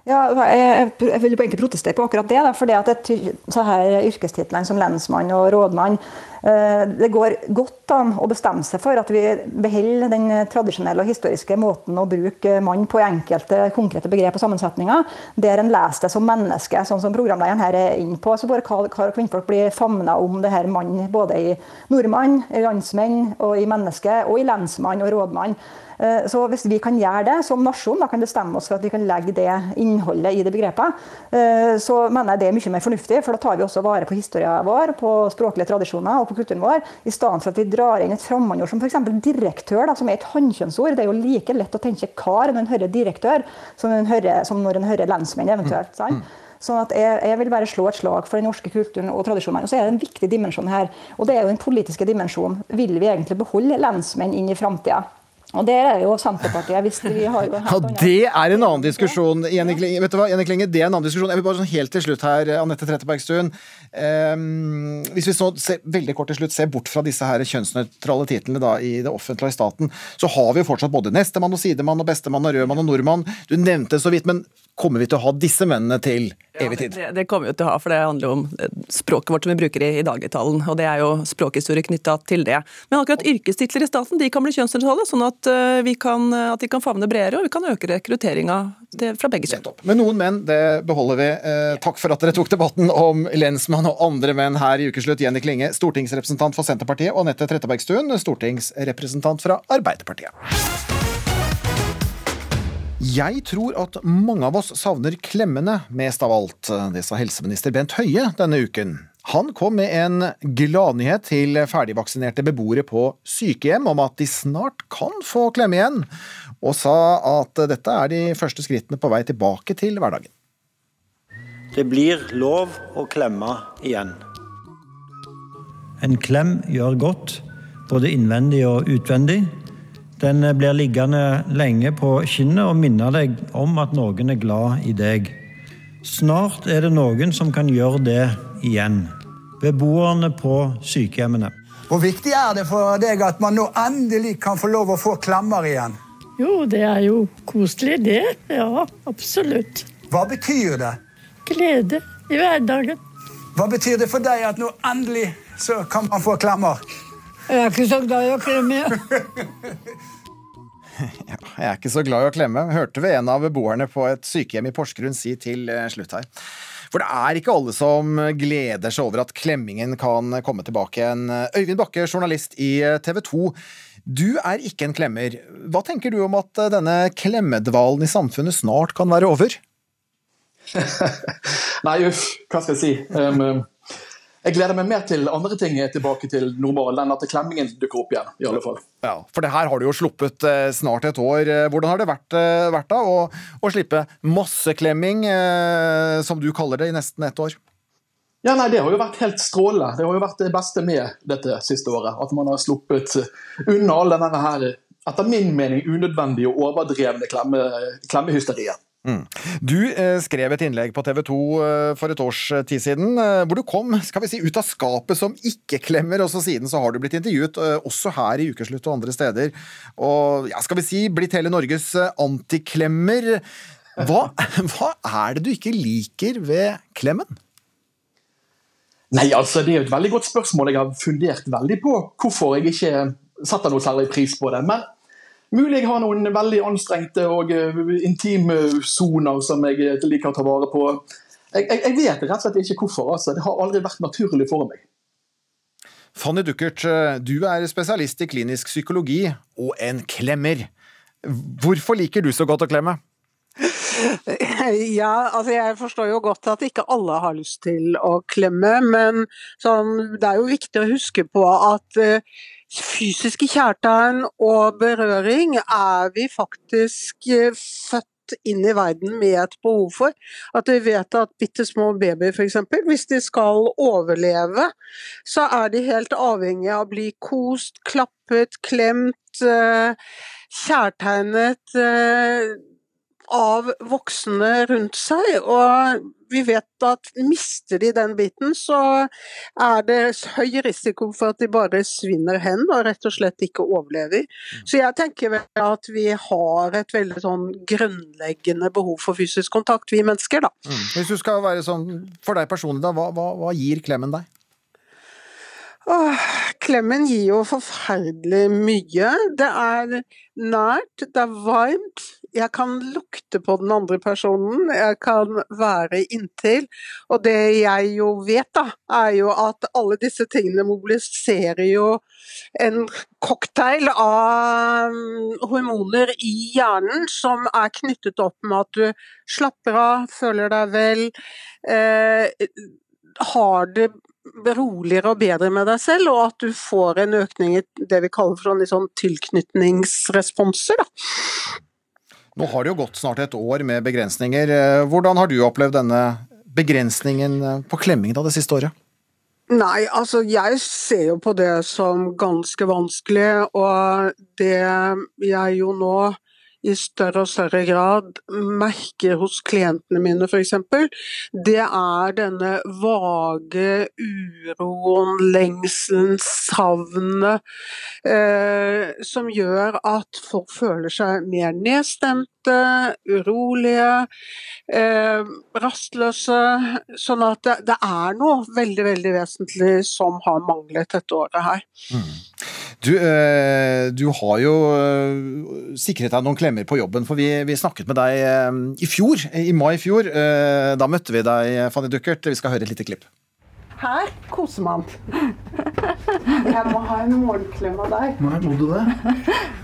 Ja, jeg, jeg vil egentlig protestere på akkurat det. Da, fordi at så her Yrkestitlene som lensmann og rådmann eh, Det går godt an å bestemme seg for at vi beholder den tradisjonelle og historiske måten å bruke mann på i enkelte konkrete begrep og sammensetninger, der en leser det som menneske, sånn som programlederen her er inne på. Så bare kar og kvinnfolk blir famna om det her mann både i nordmann, i landsmenn og i menneske, og i lensmann og rådmann. Eh, så Hvis vi kan gjøre det som nasjon, da kan bestemme oss for at vi kan legge det innholdet i det begrepet, eh, så mener jeg det er mye mer fornuftig. For da tar vi også vare på historien vår, på språklige tradisjoner og på kulturen vår, i stedet for at vi drar inn et fremmedord som f.eks. direktør, da, som er et hannkjønnsord. Det er jo like lett å tenke kar når en hører direktør, som, en hører, som når en hører lensmenn eventuelt. sant? Sånn at jeg, jeg, vil bare slå et slag for den norske kulturen og tradisjonen. Og så er det en viktig dimensjon her, og det er jo den politiske dimensjonen. Vil vi egentlig beholde lensmenn inn i framtida? Og det er jo Senterpartiet. Hvis vi har jo ja, det er en annen diskusjon. Jenny Klinge, vet du hva, Jenny Klinge, det er en annen diskusjon. Jeg vil bare sånn helt til slutt her, Anette Trettebergstuen. Um, hvis vi så ser, veldig kort til slutt ser bort fra disse her kjønnsnøytrale titlene da, i det offentlige og i staten, så har vi jo fortsatt både nestemann og sidemann og bestemann og rødmann og nordmann. Du nevnte så vidt, men kommer vi til å ha disse mennene til evig tid? Ja, det, det, kommer vi til å ha, for det handler jo om eh, språket vårt som vi bruker i, i dagligtalen. Og det er jo språkhistorie knytta til det. Men akkurat yrkestitler i staten de kan bli kjønnsnøytrale, sånn at, uh, vi kan, at de kan favne bredere, og vi kan øke rekrutteringa fra begge kjønn. Men noen menn, det beholder vi. Eh, takk for at dere tok debatten om lensmann og andre menn her i Ukeslutt. Jenny Klinge, stortingsrepresentant for Senterpartiet, og Anette Trettebergstuen, stortingsrepresentant fra Arbeiderpartiet. Jeg tror at mange av oss savner klemmene mest av alt. Det sa helseminister Bent Høie denne uken. Han kom med en gladnyhet til ferdigvaksinerte beboere på sykehjem om at de snart kan få klemme igjen, og sa at dette er de første skrittene på vei tilbake til hverdagen. Det blir lov å klemme igjen. En klem gjør godt, både innvendig og utvendig. Den blir liggende lenge på kinnet og minner deg om at noen er glad i deg. Snart er det noen som kan gjøre det igjen. Beboerne på sykehjemmene. Hvor viktig er det for deg at man nå endelig kan få lov å få klemmer igjen? Jo, det er jo koselig, det. Ja, absolutt. Hva betyr det? Glede i hverdagen. Hva betyr det for deg at nå endelig så kan man få klemmer? Jeg er ikke så glad i å klemme. Ja, jeg er ikke så glad i å klemme, hørte vi en av beboerne på et sykehjem i Porsgrunn si til eh, slutt her. For det er ikke alle som gleder seg over at klemmingen kan komme tilbake igjen. Øyvind Bakke, journalist i TV 2. Du er ikke en klemmer. Hva tenker du om at denne klemmedvalen i samfunnet snart kan være over? Nei, uff, hva skal jeg si. Um, jeg gleder meg mer til andre ting er tilbake til normalen, enn at klemmingen dukker opp igjen. i alle fall. Ja, For det her har du jo sluppet eh, snart et år. Eh, hvordan har det vært, eh, vært da å, å, slippe masseklemming, som du kaller det, i nesten ett år? Ja, nei, Det har jo vært helt strålende. Det har jo vært det beste med dette siste året. At man har sluppet unna all denne her, etter min mening, unødvendige og overdrevne klemme, klemmehysteriet. Mm. Du eh, skrev et innlegg på TV 2 eh, for et års eh, tid siden, eh, hvor du kom skal vi si, ut av skapet som ikke-klemmer, og så siden så har du blitt intervjuet eh, også her i Ukeslutt og andre steder. Og ja, skal vi si blitt hele Norges eh, antiklemmer. Hva, hva er det du ikke liker ved klemmen? Nei, altså Det er jo et veldig godt spørsmål. Jeg har fundert veldig på hvorfor jeg ikke setter noe særlig pris på det. men Mulig jeg har noen veldig anstrengte og uh, intime soner som jeg eh, liker å ta vare på. Jeg, jeg, jeg, vet rett og slett ikke hvorfor. Altså. Det har aldri vært naturlig for meg. Fanny Duckert, eh, du er spesialist i klinisk psykologi og en klemmer. Hvorfor liker du så godt å klemme? Ja, altså jeg forstår jo godt at ikke alle har lyst til å klemme, men sånn, det er jo viktig å huske på at uh, fysiske kjærtegn og berøring er vi faktisk eh, født inn i verden med et behov for. At vi vet at bitte små babyer f.eks., hvis de skal overleve, så er de helt avhengig av å bli kost, klappet, klemt, eh, kjærtegnet eh, av voksne rundt seg. Og vi vet at mister de den biten, så er det høy risiko for at de bare svinner hen og rett og slett ikke overlever. Mm. Så jeg tenker vel at vi har et veldig sånn grunnleggende behov for fysisk kontakt, vi mennesker, da. Mm. Hvis du skal være sånn for deg personlig, da, hva, hva, hva gir klemmen deg? Åh, klemmen gir jo forferdelig mye. Det er nært, det er varmt. Jeg kan lukte på den andre personen, jeg kan være inntil. Og det jeg jo vet, da, er jo at alle disse tingene mobiliserer jo en cocktail av mm, hormoner i hjernen som er knyttet opp med at du slapper av, føler deg vel, eh, har det roligere og bedre med deg selv, og at du får en økning i det vi kaller for sånn, sånn tilknytningsresponser. Da. Nå har det jo gått snart et år med begrensninger. Eh, hvordan har du opplevd denne begrensningen på klemming da det siste året? Nei, altså jeg ser jo på det som ganske vanskelig, og det jeg jo nå i større og større grad merker hos klientene mine f.eks., det er denne vage uroen, lengselen, savnet, eh, som gjør at folk føler seg mer nedstemte, urolige, eh, rastløse. Sånn at det, det, er noe veldig, veldig vesentlig som har manglet dette året her. Mm. Du, eh, du, har jo eh, sikret deg noen klemmer på jobben, for vi, vi, snakket med deg eh, i fjor, i mai i fjor. Da møtte vi deg, Fanny Duckert. Vi skal høre et lite klipp. Her koser man. Jeg må ha en morgenklem av deg. Nei, må du det?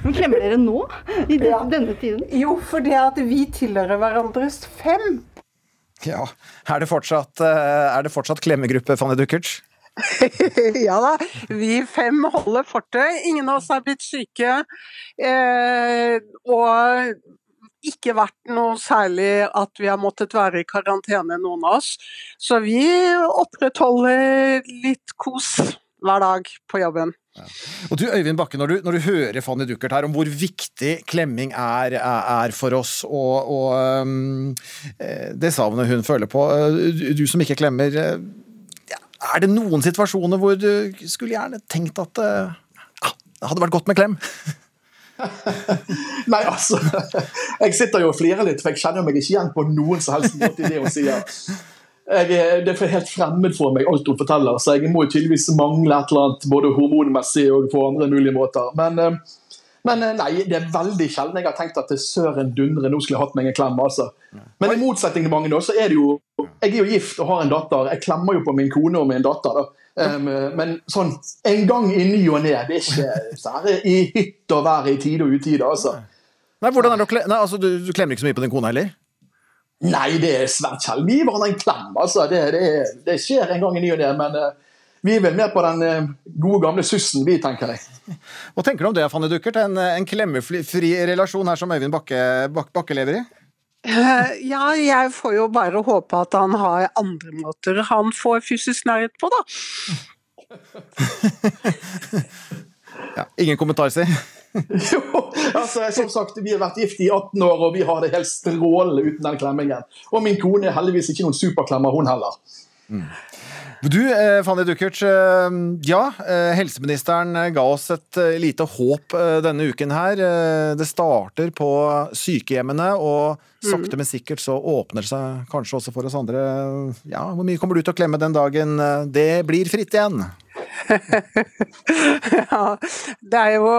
Men klemmer dere nå? I ja. denne tiden? Jo, fordi at vi tilhører hverandres fem. Ja. Er det fortsatt, er det fortsatt klemmegruppe, Fanny Duckert? ja da, vi fem holder fortet. Ingen av oss er blitt syke. Eh, og ikke vært noe særlig at vi har måttet være i karantene, noen av oss. Så vi opprettholder litt kos hver dag på jobben. Ja. Og du Øyvind Bakke, når du, når du, hører Fanny Duckert her om hvor viktig klemming er, er, for oss, og, og um, det savnet hun føler på Du, du som ikke klemmer, er det noen situasjoner hvor du skulle gjerne tenkt at uh, det hadde vært godt med klem? Nei, altså Jeg sitter jo og flirer litt, for jeg kjenner meg ikke igjen på noen som helst måte i det hun sier. Jeg, det er helt fremmed for meg, alt hun forteller, så jeg må tydeligvis mangle et eller annet både hormonmessig og på andre mulige måter. Men uh, men eh, nei, det er veldig sjelden jeg har tenkt at søren dundre, nå skulle jeg hatt meg en klem. altså. Men i motsetning til mange, da, så er det jo Jeg er jo gift og har en datter. Jeg klemmer jo på min kone og min datter. da. Um, men sånn en gang i ny og ne, det er ikke særlig i hytt og vær i tide og utide, altså. Nei, hvordan er det å kle... Nei, altså, du, du, klemmer ikke så mye på din kone heller? Nei, det er svært sjelden. Vi gir hverandre en klem, altså. Det, det, det, skjer en gang i ny og ne. men... Uh, vi er vel mer på den eh, gode, gamle sussen, vi, tenker jeg. Hva tenker du om det, Fanny Duckert? En, en klemmefri relasjon her som Øyvind Bakke, Bak, Bakke lever i? Uh, ja, jeg får jo bare håpe at han har andre måter han får fysisk nærhet på, da. ja, ingen kommentar, si. jo, altså som sagt, vi har vært gift i 18 år, og vi har det helt strålende uten den klemmingen. Og min kone er heldigvis ikke noen superklemmer, hun heller. Mm. Du, eh, Fanny Duckert. Eh, ja, eh, helseministeren ga oss et lite håp denne uken her. Det starter på sykehjemmene, og sakte, mm. men sikkert så åpner det seg kanskje også for oss andre. Ja, hvor mye kommer du til å klemme den dagen det blir fritt igjen? ja, det er jo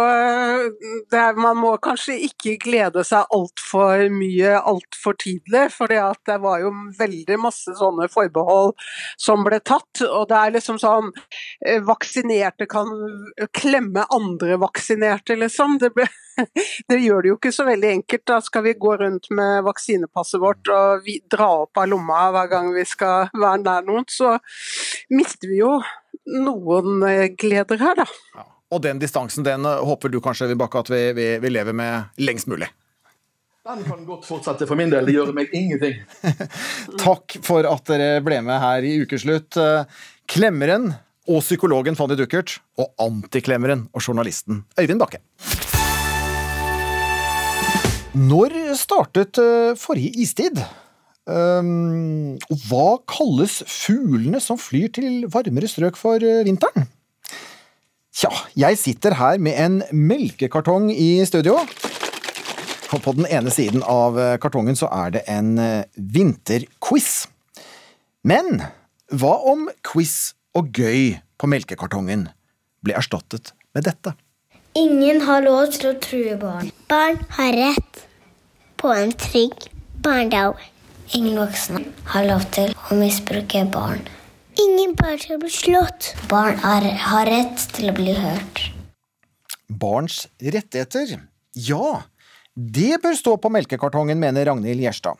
det er, Man må kanskje ikke glede seg altfor mye altfor tidlig, for det var jo veldig masse sånne forbehold som ble tatt. Og det er liksom sånn eh, Vaksinerte kan klemme andre vaksinerte, liksom. Det, ble, det gjør det jo ikke så veldig enkelt. Da skal vi gå rundt med vaksinepasset vårt og vi, dra opp av lomma hver gang vi skal være nær noen. Så mister vi jo noen eh, gleder her, da. Ja. Og den distansen den eh, håper du kanskje Bakke, at vi, vi, vi, lever med lengst mulig? Den kan godt fortsette for min del, det gjør meg ingenting. Takk for at dere ble med her i Ukeslutt. Eh, klemmeren og psykologen Fanny Duckert, og antiklemmeren og journalisten Øyvind Bakke. Når startet forrige istid? Um, og hva kalles fuglene som flyr til varmere strøk for uh, vinteren? Tja, jeg sitter her med en melkekartong i studio. Og på den ene siden av uh, kartongen så er det en uh, vinterquiz. Men hva om quiz og gøy på melkekartongen ble erstattet med dette? Ingen har lov til å true barn. Barn har rett på en trygg barndom. Ingen voksne har lov til å misbruke barn. Ingen barn skal bli slått. Barn er, har rett til å bli hørt. Barns rettigheter? Ja, det bør stå på melkekartongen, mener Ragnhild Gjerstad.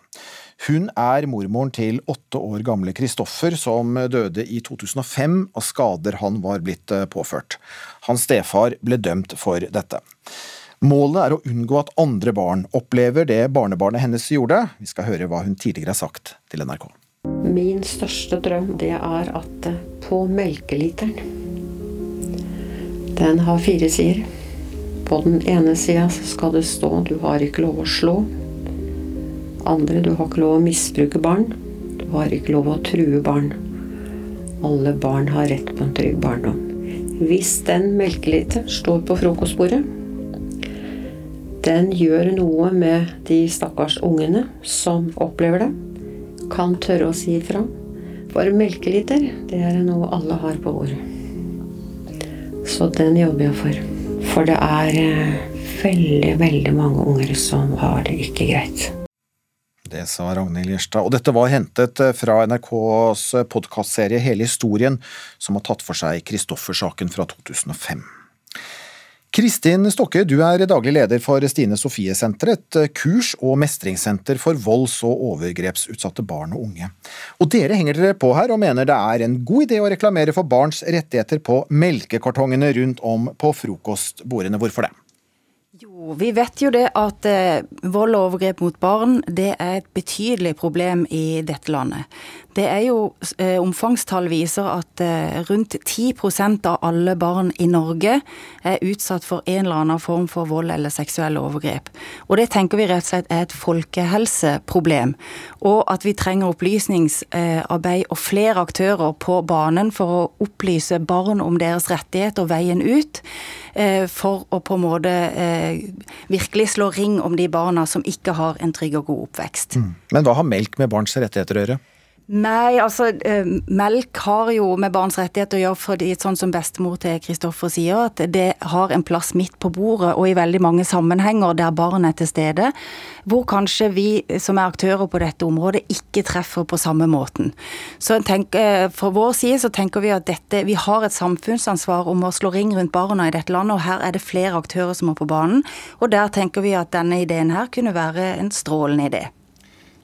Hun er mormoren til åtte år gamle Kristoffer, som døde i 2005 av skader han var blitt påført. Hans stefar ble dømt for dette. Målet er å unngå at andre barn opplever det barnebarnet hennes gjorde. Vi skal høre hva hun tidligere har sagt til NRK. Min største drøm det er at eh, på melkeliteren Den har fire sider. På den ene sida skal det stå 'du har ikke lov å slå'. Andre 'du har ikke lov å misbruke barn'. Du har ikke lov å true barn. Alle barn har rett på en trygg barndom. Hvis den melkeliteren står på frokostbordet, den gjør noe med de stakkars ungene som opplever det. Kan tørre å si ifra. For melkeliter, det er noe alle har på bordet. Så den jobber jeg for. For det er eh, veldig, veldig mange unger som har det ikke greit. Det sa Ragnhild Gjerstad. Og dette var hentet eh, fra NRKs podkastserie Hele historien, som har tatt for seg Kristoffer-saken fra 2005. Kristin Stokke, du er daglig leder for Stine Sofie-senteret, et kurs- og mestringssenter for volds- og overgrepsutsatte barn og unge. Og dere henger dere på her og mener det er en god idé å reklamere for barns rettigheter på melkekartongene rundt om på frokostbordene. Hvorfor det? Jo, vi vet jo det at eh, vold og overgrep mot barn det er et betydelig problem i dette landet. Det er jo eh, Omfangstall viser at eh, rundt 10% av alle barn i Norge er utsatt for en eller annen form for vold eller seksuelle overgrep. Og det tenker vi rett og slett er et folkehelseproblem. Og at vi trenger opplysningsarbeid og flere aktører på banen for å opplyse barn om deres rettigheter og veien ut. Eh, for å på en måte virkelig slå ring om de barna som ikke har en trygg og god oppvekst. Mm. Men hva har melk med barns rettigheter å gjøre? Nei, altså eh, melk har jo med barns rettigheter å gjøre fordi sånn som bestemor til Kristoffer sier, at det har en plass midt på bordet og i veldig mange sammenhenger der barn er til stede, hvor kanskje vi som er aktører på dette området ikke treffer på samme måten. Så tenker, fra vår side så tenker vi at dette, vi har et samfunnsansvar om å slå ring rundt barna i dette landet, og her er det flere aktører som er på banen. Og der tenker vi at denne ideen her kunne være en strålende idé.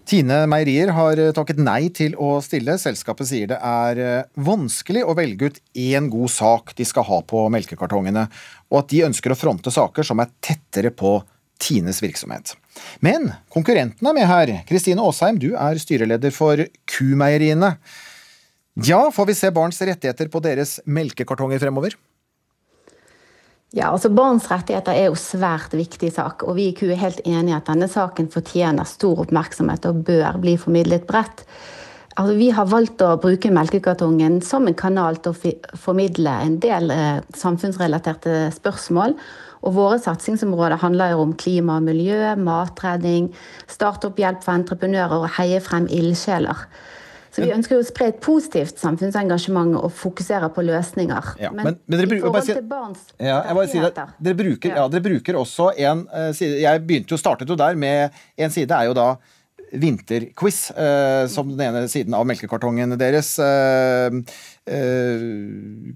Tine Meierier har eh, takket nei til å stille. Selskapet sier det er eh, vanskelig å velge ut én god sak de skal ha på melkekartongene, og at de ønsker å fronte saker som er tettere på Tines virksomhet. Men konkurrenten er med her. Kristine Aasheim, du er styreleder for Kumeieriene. Ja, får vi se barns rettigheter på deres melkekartonger fremover? Ja, altså Barns rettigheter er jo svært viktig sak, og vi i KU er helt enig i at denne saken fortjener stor oppmerksomhet og bør bli formidlet bredt. Altså, vi har valgt å bruke melkekartongen som en kanal til å formidle en del eh, samfunnsrelaterte spørsmål. Og våre satsingsområder handler jo om klima og miljø, matredning, startup-hjelp for entreprenører og heie frem ildsjeler. Så Vi ønsker jo å spre et positivt samfunnsengasjement og fokusere på løsninger. Ja, men, men, men dere, i forhold til barns ja, si dere, bruker, ja, dere bruker også en uh, side Jeg begynte jo, startet jo der med en side er jo da vinterquiz, uh, som den ene siden av melkekartongen deres. Uh,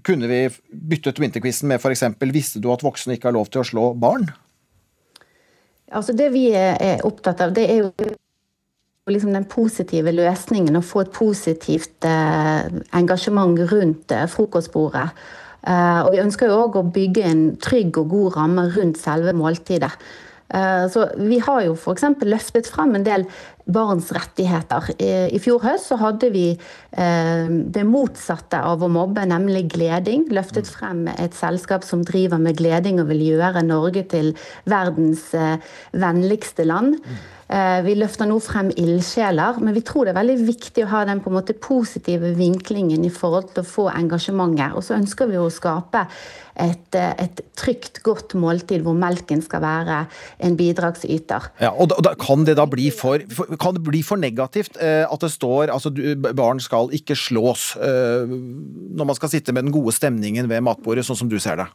kunne vi byttet vinterquizen med f.eks.: Visste du at voksne ikke har lov til å slå barn? Altså Det vi er opptatt av, det er jo liksom den positive løsningen og få et positivt eh, engasjement rundt eh, frokostbordet. Eh, og vi ønsker jo òg å bygge en trygg og god ramme rundt selve måltidet. Så vi har jo f.eks. løftet frem en del barns rettigheter. I fjor høst så hadde vi eh, det motsatte av å mobbe, nemlig gleding. Løftet frem et selskap som driver med gleding og vil gjøre Norge til verdens eh, vennligste land. Eh, vi løfter nå frem ildsjeler, men vi tror det er veldig viktig å ha den på en måte positive vinklingen i forhold til å få engasjementet. Og så ønsker vi å skape et, et trygt, godt måltid hvor melken skal være en bidragsyter. Ja, og da, Kan det da bli for, kan det bli for negativt eh, at det står altså barn skal ikke slås, når man skal sitte med den gode stemningen ved matbordet, sånn som du ser det?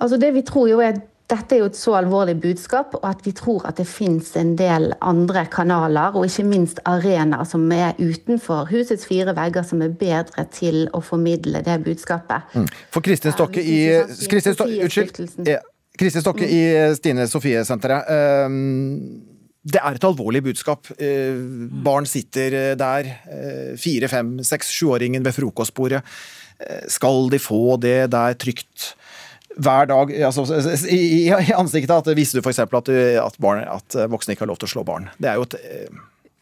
Altså Det vi tror jo er dette er jo et så alvorlig budskap, og at vi tror at det fins en del andre kanaler, og ikke minst arenaer som er utenfor husets fire vegger, som er bedre til å formidle det budskapet. Mm. For Kristin Stokke i Kristin Stokke, Unnskyld. Kristin Stokke i Stine Sofie-senteret. Um, det er et alvorlig budskap. Barn sitter der, fire, fem, seks, sjuåringen ved frokostbordet. Skal de få det der trygt? hver dag altså, i, ansiktet at visste du f.eks. At, at, at voksne ikke har lov til å slå barn. Det er jo et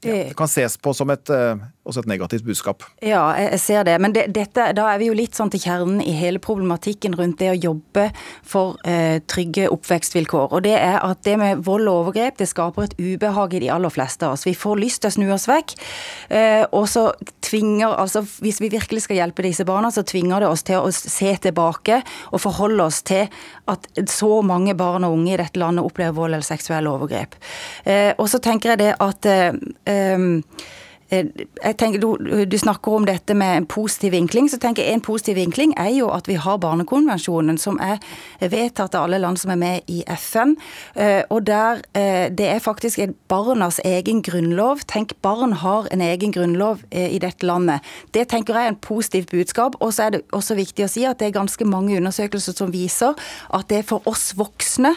Det kan ses på som et, eh, også et negativt budskap. Ja, jeg ser det. Men det, dette, da er vi jo litt sånn til kjernen i hele problematikken rundt det å jobbe for eh, trygge oppvekstvilkår. Og det er at det med vold og overgrep det skaper et ubehag i de aller fleste av oss. Vi får lyst til å snu oss vekk. Eh, og så tvinger, altså Hvis vi virkelig skal hjelpe disse barna, så tvinger det oss til å se tilbake og forholde oss til at så mange barn og unge i dette landet opplever vold eller seksuelle overgrep. Eh, og så tenker jeg det at eh, tenker, du, du, snakker om dette med en positiv vinkling. så tenker jeg En positiv vinkling er jo at vi har Barnekonvensjonen, som er vedtatt av alle land som er med i FN. Uh, og der Det er faktisk barnas egen grunnlov. Tenk, barn har en egen grunnlov i dette landet. Det tenker jeg er en positivt budskap. Og så er det også viktig å si at det er ganske mange undersøkelser som viser at det er for oss voksne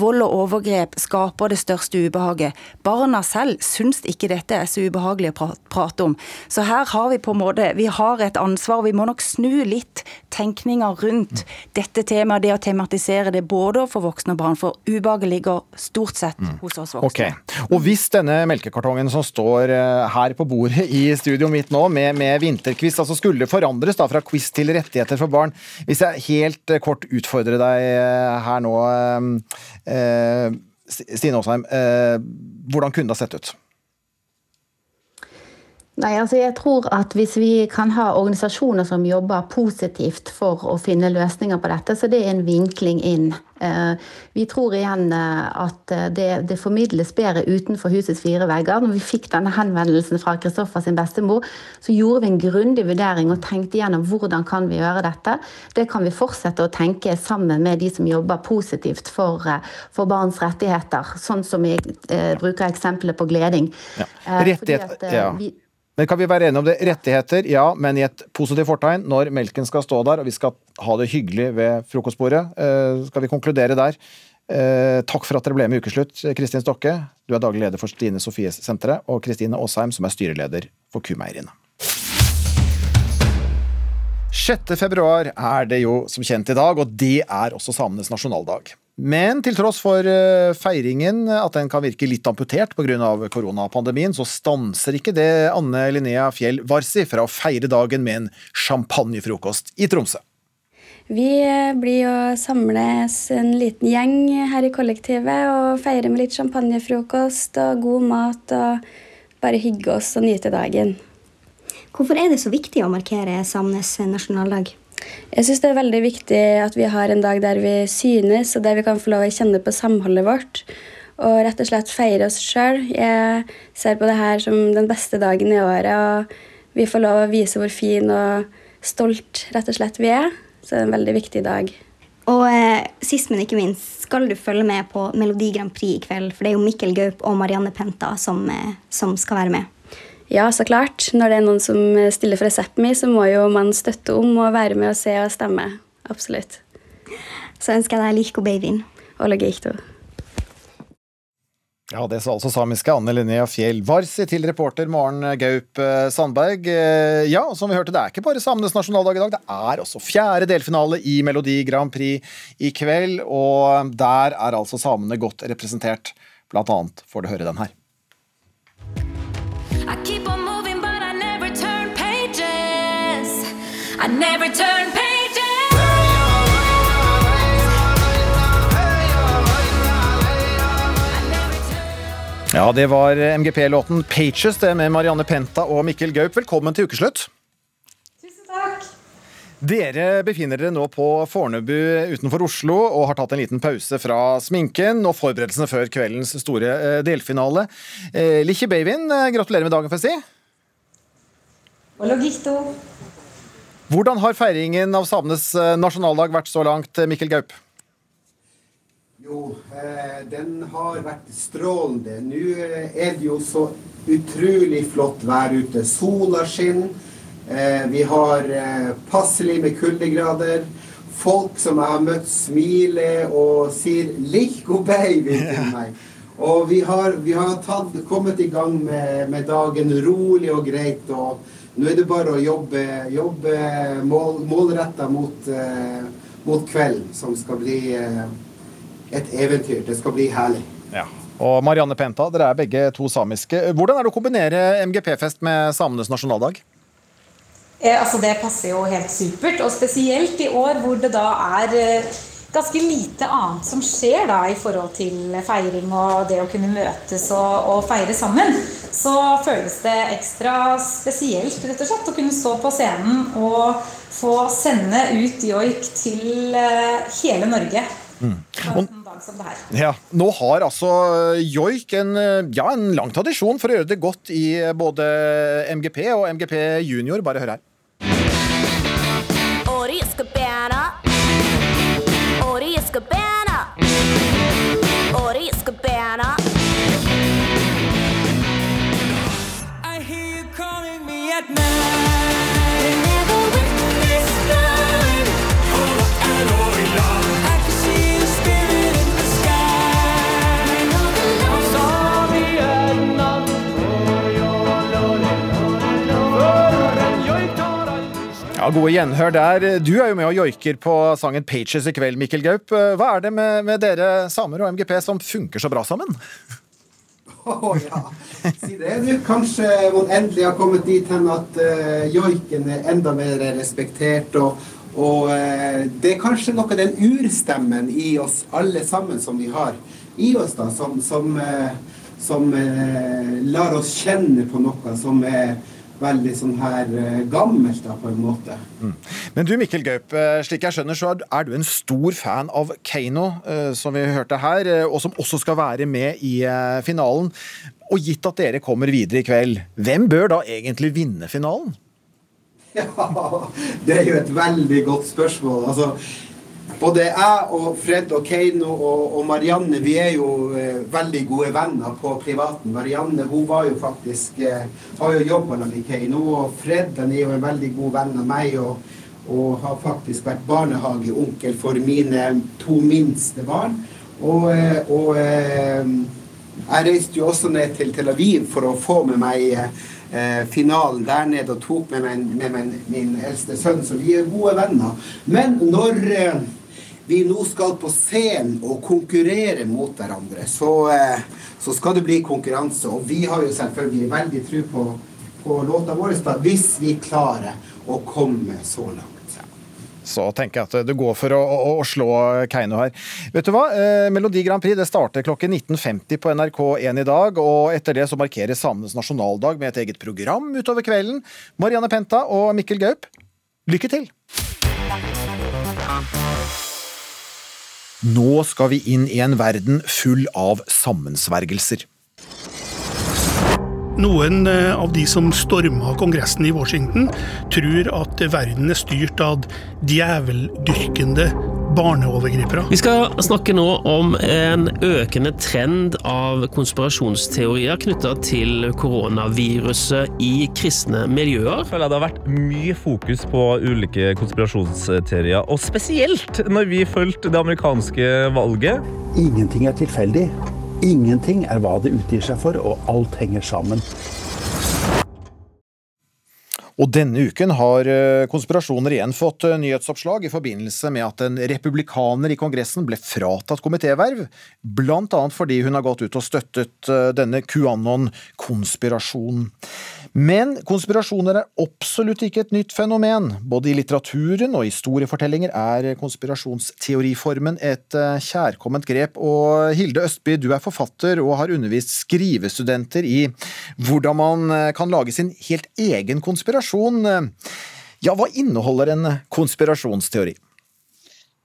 Vold og overgrep skaper det største ubehaget. Barna selv syns ikke dette er så ubehagelig å prate om. Så her har vi på en måte vi har et ansvar. Vi må nok snu litt tenkninga rundt dette temaet, det å tematisere det både for voksne og barn. For ubehaget ligger stort sett mm. hos oss voksne. Okay. Og hvis denne melkekartongen som står eh, her på bordet i studio mitt nå, med, med vinterquiz, altså skulle forandres da fra quiz til rettigheter for barn Hvis jeg helt eh, kort utfordrer deg eh, her nå Stine Aasheim, eh, hvordan kunne det ha sett ut? Nei, altså jeg tror at Hvis vi kan ha organisasjoner som jobber positivt for å finne løsninger på dette, så det er en vinkling inn. Eh, vi tror igjen eh, at det, det formidles bedre utenfor husets fire vegger. Når vi fikk denne henvendelsen fra Kristoffer sin bestemor, så gjorde vi en grundig vurdering og tenkte gjennom hvordan kan vi gjøre dette. Det kan vi fortsette å tenke sammen med de som jobber positivt for, eh, for barns rettigheter. Sånn som vi eh, bruker eksempelet på gleding. Ja. Rettighet, at, ja. Vi, men kan vi være enige om det? Rettigheter, ja, men i et positivt fortegn når melken skal stå der og vi skal ha det hyggelig ved frokostbordet. Eh, skal vi konkludere der? Eh, takk for at dere ble med i Ukeslutt, Kristin Stokke. Du er daglig leder for Stine Sofies senteret, og Kristine Aasheim, som er styreleder for Kumeieriene. 6. februar er det jo som kjent i dag, og det er også samenes nasjonaldag. Men til tross for eh, feiringen, at den kan virke litt amputert pga. koronapandemien, så stanser ikke det Anne Linnea Fjell Varsi fra å feire dagen med en champagnefrokost i Tromsø. Vi blir å samles en liten gjeng her i kollektivet og feire med litt champagnefrokost og god mat og bare hygge oss og nyte dagen. Hvorfor er det så viktig å markere samenes nasjonaldag? Jeg syns det er veldig viktig at vi har en dag der vi synes, og der vi kan få lov å kjenne på samholdet vårt. Og rett og slett feire oss sjøl. Jeg ser på det her som den beste dagen i året. Og vi får lov å vise hvor fin og stolt rett og slett vi er. Så det er en veldig viktig dag. Og eh, sist, men ikke minst, skal du følge med på Melodi Grand Prix i kveld. For det er jo Mikkel Gaup og Marianne Penta som, eh, som skal være med. Ja, så klart. Når det er noen som stiller for resepten min, så må jo man støtte om og være med og se og stemme. Absolutt. Så ønsker jeg deg Lihko babyen. Og Logikto. Ja, det sa altså samiske Anne Linnea Fjell Varsi til reporter Maren Gaup eh, Sandberg. Eh, ja, som vi hørte, det er ikke bare samenes nasjonaldag i dag, det er også fjerde delfinale i Melodi Grand Prix i kveld, og der er altså samene godt representert. Blant annet får du høre den her. I never turn pages. Ja, det var MGP-låten 'Pages' det med Marianne Penta og Mikkel Gaup. Velkommen til ukeslutt. Tusen takk. Dere befinner dere nå på Fornebu utenfor Oslo og har tatt en liten pause fra sminken og forberedelsene før kveldens store eh, delfinale. Eh, Likkje Beivin, eh, gratulerer med dagen, får jeg si. Og logito. Hvordan har feiringen av samenes eh, nasjonaldag vært så langt, eh, Mikkel Gaup? Jo, eh, den har vært strålende. Nå er det jo så utrolig flott vær ute. Sola skinner. vi har passelig med kuldegrader. Folk som jeg har møtt, smiler og sier 'liko baby' til meg. Og vi har, vi har tatt, kommet i gang med, med dagen rolig og greit. og nå er det bare å jobbe, jobbe mål, målretta mot, uh, mot kvelden, som skal bli uh, et eventyr. Det skal bli herlig. Ja. Og Marianne Penta, dere er begge to samiske. Hvordan er det å kombinere MGP-fest med samenes nasjonaldag? Eh, altså Det passer jo helt supert, og spesielt i år hvor det da er eh, ganske lite annet som skjer da i forhold til feiring og det å kunne møtes og, og feire sammen. Så føles det ekstra spesielt rett og slett å kunne stå på scenen og få sende ut joik til eh, hele Norge. Mm. Her. Ja, Nå har altså joik en, ja, en lang tradisjon for å gjøre det godt i både MGP og MGP junior. Bare hør her. Ja, Gode gjenhør der. Du er jo med og joiker på sangen 'Pages' i kveld, Mikkel Gaup. Hva er det med, med dere samer og MGP som funker så bra sammen? Å ja, si det du. Kanskje man endelig har kommet dit hen at uh, joiken er enda mer respektert. Og, og uh, det er kanskje noe av den urstemmen i oss alle sammen som vi har i oss, da, som, som, uh, som lar oss kjenne på noe som er veldig sånn her gammelt, da, på en måte. Mm. Men du Mikkel Gaup, slik jeg skjønner så er du en stor fan av Keiino, som vi hørte her, og som også skal være med i finalen. Og gitt at dere kommer videre i kveld, hvem bør da egentlig vinne finalen? Ja, det er jo et veldig godt spørsmål. Altså, både jeg og Fred og Keiino og, og, Marianne vi er jo eh, veldig gode venner på privaten. Marianne hun var jo faktisk, eh, har jo jobba med Keiino, og Fred er jo en veldig god venn av meg. og, og har faktisk vært barnehageonkel for mine to minste barn. Og, eh, og eh, jeg reiste jo også ned til Tel Aviv for å få med meg eh, finalen der nede og tok med meg, med meg min eldste sønn, så vi er gode venner. Men når eh, vi nå skal på scenen og konkurrere mot hverandre, så, eh, så, skal det bli konkurranse. Og vi har jo selvfølgelig veldig tro på, på låta vår, hvis vi klarer å komme så langt. Så tenker jeg at det går for å, å, å slå Keiino her. Vet du hva? Eh, Melodi Grand Prix det starter klokken 19.50 på NRK1 i dag. og Etter det så markeres samenes nasjonaldag med et eget program utover kvelden. Marianne Penta og Mikkel Gaup, lykke til! Nå skal vi inn i en verden full av sammensvergelser. Noen av de som storma Kongressen i Washington, tror at verden er styrt av djeveldyrkende barneovergripere. Vi skal snakke nå om en økende trend av konspirasjonsteorier knytta til koronaviruset i kristne miljøer. Jeg føler det har vært mye fokus på ulike konspirasjonsteorier, og spesielt når vi fulgte det amerikanske valget. Ingenting er tilfeldig. Ingenting er hva det utgir seg for, og alt henger sammen. Og denne uken har eh, konspirasjoner igjen fått eh, nyhetsoppslag i forbindelse med at en republikaner i Kongressen ble fratatt komitéverv, annet fordi hun har gått ut og støttet eh, denne QAnon-konspirasjonen. Men konspirasjoner er absolutt ikke et nytt fenomen. Både i litteraturen og historiefortellinger er konspirasjonsteoriformen et kjærkomment grep. Og Hilde Østby, du er forfatter og har undervist skrivestudenter i hvordan man kan lage sin helt egen konspirasjon. Ja, hva inneholder en konspirasjonsteori?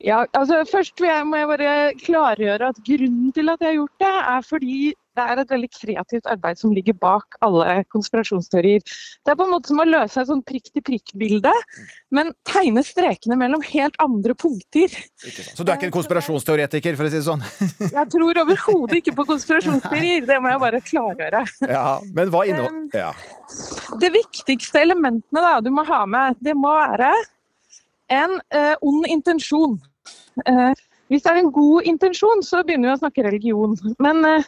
Ja, altså Først må jeg bare klargjøre at grunnen til at jeg har gjort det, er fordi det er et veldig kreativt arbeid som ligger bak alle konspirasjonsteorier. Det er på en måte som å løse et sånn prikk-til-prikk-bilde, men tegne strekene mellom helt andre punkter. Så du er ikke en konspirasjonsteoretiker, for å si det sånn? Jeg tror overhodet ikke på konspirasjonsteorier, det må jeg bare klargjøre. Ja, Men hva inneholder ja. Det viktigste elementene da, du må ha med, det må være en eh, ond intensjon. Eh, hvis det er en god intensjon, så begynner vi å snakke religion. Men eh,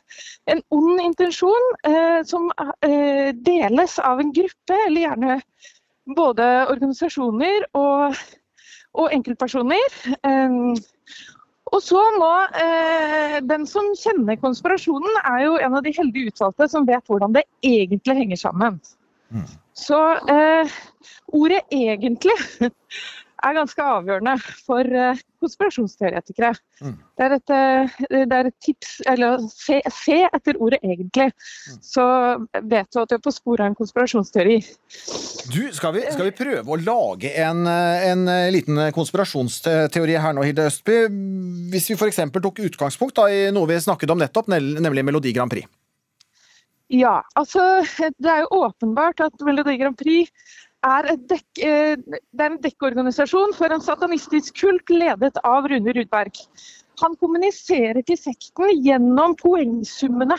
en ond intensjon eh, som eh, deles av en gruppe, eller gjerne både organisasjoner og, og enkeltpersoner, Og så må eh, Den som kjenner konspirasjonen, er jo en av de heldige utvalgte som vet hvordan det egentlig henger sammen. Så eh, ordet 'egentlig' er ganske avgjørende for konspirasjonsteoretikere. konspirasjonsteoretikere. Det, er et, eh, det er et tips Eller se, se etter ordet 'egentlig', så vet du at du er på sporet av en konspirasjonsteori. Du, skal vi, skal vi prøve å lage en, eh, en liten konspirasjonsteori her nå, Hilde Østby? Hvis vi f.eks. tok utgangspunkt da, i noe vi snakket om nettopp, nemlig Melodi Grand Prix. Ja, altså det er jo åpenbart at Melodi Grand Prix er, dekk, eh, det er en dekkorganisasjon for en satanistisk kult ledet av Rune Rudberg. Han kommuniserer til sekten gjennom poengsummene.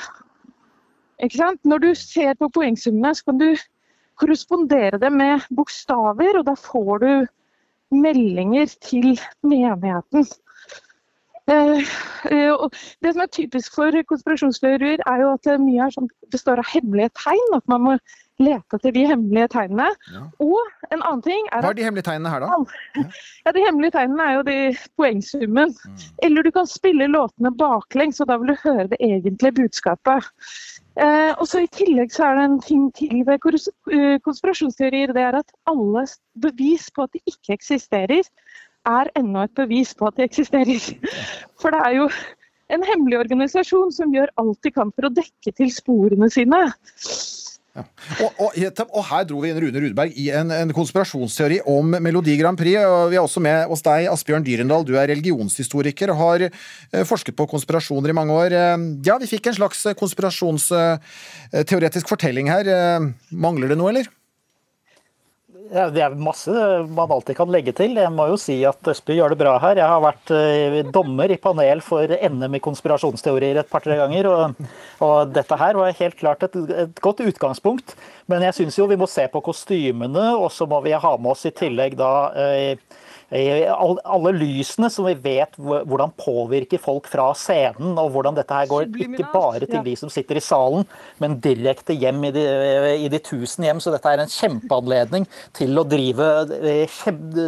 Når du ser på poengsummene, så kan du korrespondere det med bokstaver, og da får du meldinger til menigheten. Eh, eh, det som er typisk for konspirasjonsteorier, er jo at mye er sånn, består av hemmelige tegn. At man må lete etter de hemmelige tegnene. Og en annen ting er Hva er de hemmelige tegnene her, da? ja, De hemmelige tegnene er jo de poengsummen. Eller du kan spille låtene baklengs, og da vil du høre det egentlige budskapet. Eh, og så I tillegg så er det en ting til ved eh, konspirasjonsteorier. Det er at alle bevis på at de ikke eksisterer, er ennå et bevis på at de eksisterer. For det er jo en hemmelig organisasjon som gjør alt de kan for å dekke til sporene sine. Og, og, og her dro vi inn Rune Rudberg i en, en konspirasjonsteori om Melodi Grand Prix. og Vi har også med oss deg, Asbjørn Dyrendal. Du er religionshistoriker og har eh, forsket på konspirasjoner i mange år. Eh, Ja, vi fikk en slags konspirasjonsteoretisk fortelling her. Eh, Mangler det noe, eller? Ja, det er masse man alltid kan legge til. Jeg må jo si at Østby gjør det bra her. Jeg har vært eh, dommer i panel for NM i konspirasjonsteorier et par-tre ganger. Og, og dette her var helt klart et, et godt utgangspunkt. Men jeg syns jo vi må se på kostymene, og så må vi ha med oss i tillegg da eh, alle lysene som vi vet hvordan påvirker folk fra scenen, og hvordan dette her går ikke bare til de som sitter i salen, men direkte hjem i de, i de tusen hjem. Så dette er en kjempeanledning til å drive eh,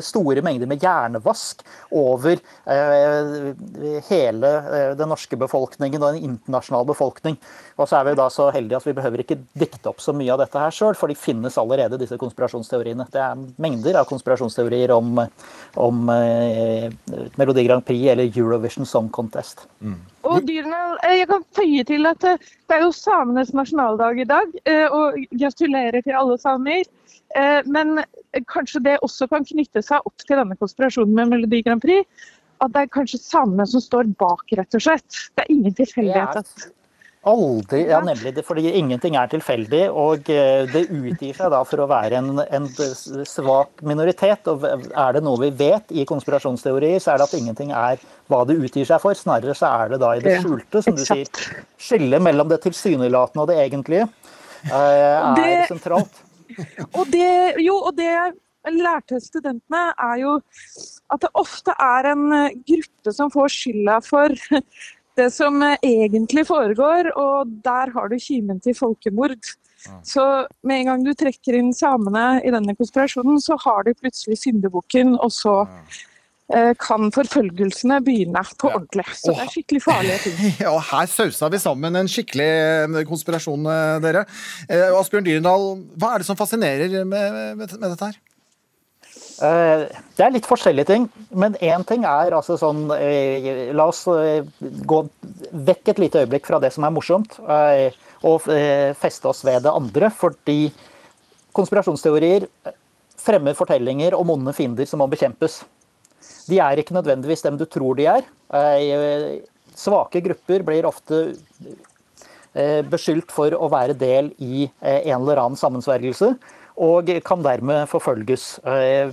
store mengder med hjernevask over eh, hele eh, den norske befolkningen og en internasjonal befolkning. Og så er vi da så heldige at vi behøver ikke dikte opp så mye av dette her sjøl, for de finnes allerede, disse konspirasjonsteoriene. Det er mengder av konspirasjonsteorier om, om eh, Melodi Grand Prix eller Eurovision Song Contest. Og dyrene, eh, Jeg kan føye til at eh, det er jo samenes nasjonaldag i dag, eh, og gratulerer til alle samer. Eh, Men kanskje det også kan knytte seg opp til denne konspirasjonen med Melodi Grand Prix. At det er kanskje samene som står bak, rett og slett. Det er ingen tilfeldighet. at Aldri, ja nemlig, fordi ingenting er tilfeldig, og eh, det utgir seg da for å være en, en svak minoritet. Og er det noe vi vet i konspirasjonsteorier, så er det at ingenting er hva det utgir seg for. Snarere så er det da i det skjulte, som du sier. Skillet mellom det tilsynelatende og det egentlige eh, er sentralt. Og det, jo, og det jeg lærte studentene, er jo at det ofte er en eh, gruppe som får skylda for det som egentlig foregår, og der har du kimen til folkemord. Så med en gang du trekker inn samene i denne konspirasjonen, så har de plutselig syndebukken, og så eh, kan forfølgelsene begynne på ordentlig. Så det er skikkelig farlige ting. Ja, her sausa vi sammen en skikkelig konspirasjon, eh, dere. Eh, Asbjørn Dyrendal, hva er det som fascinerer med, med, med dette her? Eh, Det er litt forskjellige ting, men én ting er altså sånn eh, La oss eh, gå vekk et lite øyeblikk fra det som er morsomt, og feste oss ved det andre. Fordi konspirasjonsteorier fremmer fortellinger om onde fiender som må bekjempes. De er ikke nødvendigvis dem du tror de er. Svake grupper blir ofte beskyldt for å være del i en eller annen sammensvergelse, og kan dermed forfølges. Eh,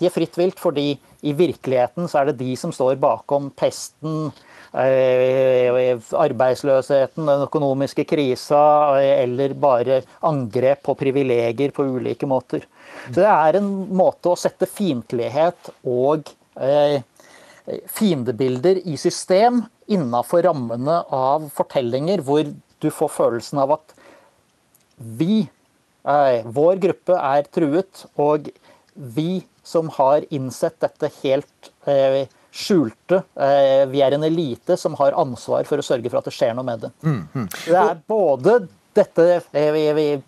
De er fritt vilt fordi i virkeligheten så er det de som står bakom pesten, eh, arbeidsløsheten, den økonomiske krisa eh, eller bare angrep på privilegier på ulike måter. Så det er en måte å sette fiendtlighet og fiendebilder i system innafor rammene av fortellinger hvor du får følelsen av at vi, eh, vår gruppe, er truet, og vi som har innsett dette helt eh, skjulte. Eh, Vi er en elite som har ansvar for å sørge for at det skjer noe med det. Mm, mm. Det er både dette eh,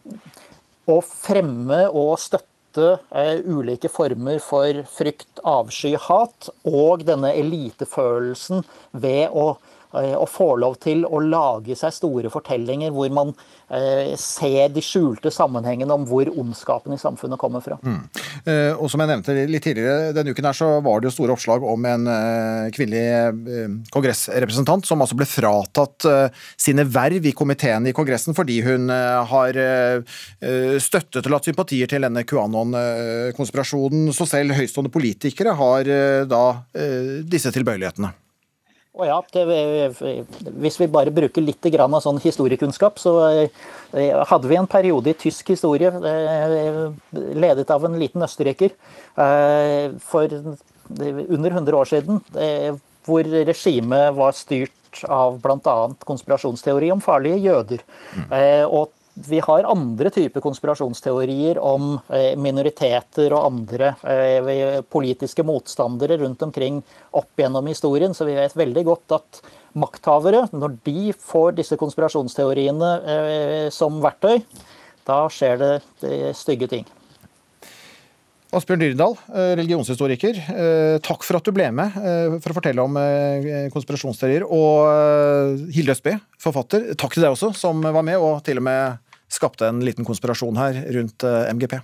å fremme og støtte eh, ulike former for frykt, avsky, hat, og denne elitefølelsen ved å, eh, får lov til å lage seg store fortellinger hvor man eh, ser de skjulte sammenhengene om hvor ondskapen i samfunnet kommer fra. Mm. Eh, Og som jeg nevnte litt tidligere, denne uken her så var det jo store oppslag om en eh, kvinnelig eh, kongressrepresentant som altså ble fratatt sine verv i komiteen i kongressen fordi hun har støttet og latt sympatier til denne QAnon-konspirasjonen. Så selv høytstående politikere har da disse tilbøyelighetene. Og ja, det, Hvis vi bare bruker litt grann av sånn historiekunnskap, så eh, hadde vi en periode i tysk historie eh, ledet av en liten østerriker eh, for under 100 år siden, hvor regimet var styrt av bl.a. konspirasjonsteori om farlige jøder. Eh, Og vi har andre typer konspirasjonsteorier om eh, minoriteter og andre eh, politiske motstandere rundt omkring opp gjennom historien, så vi vet veldig godt at makthavere, når de får disse konspirasjonsteoriene eh, som verktøy, da skjer det stygge ting. Asbjørn Dyrdal, eh, religionshistoriker. eh, Takk for at du ble med eh, for å fortelle om konspirasjonsteorier. Og Hilde Østby, forfatter. Takk til deg også, som var med og til og med skapte en liten konspirasjon her rundt MGP.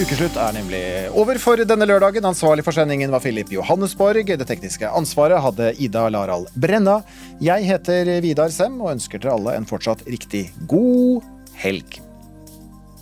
Ukeslutt er nemlig over for denne lørdagen. Ansvarlig for sendingen var Philip Johannesborg. Det tekniske ansvaret hadde Ida Laral Brenna. Jeg heter Vidar Sem og ønsker dere alle en fortsatt riktig god helg.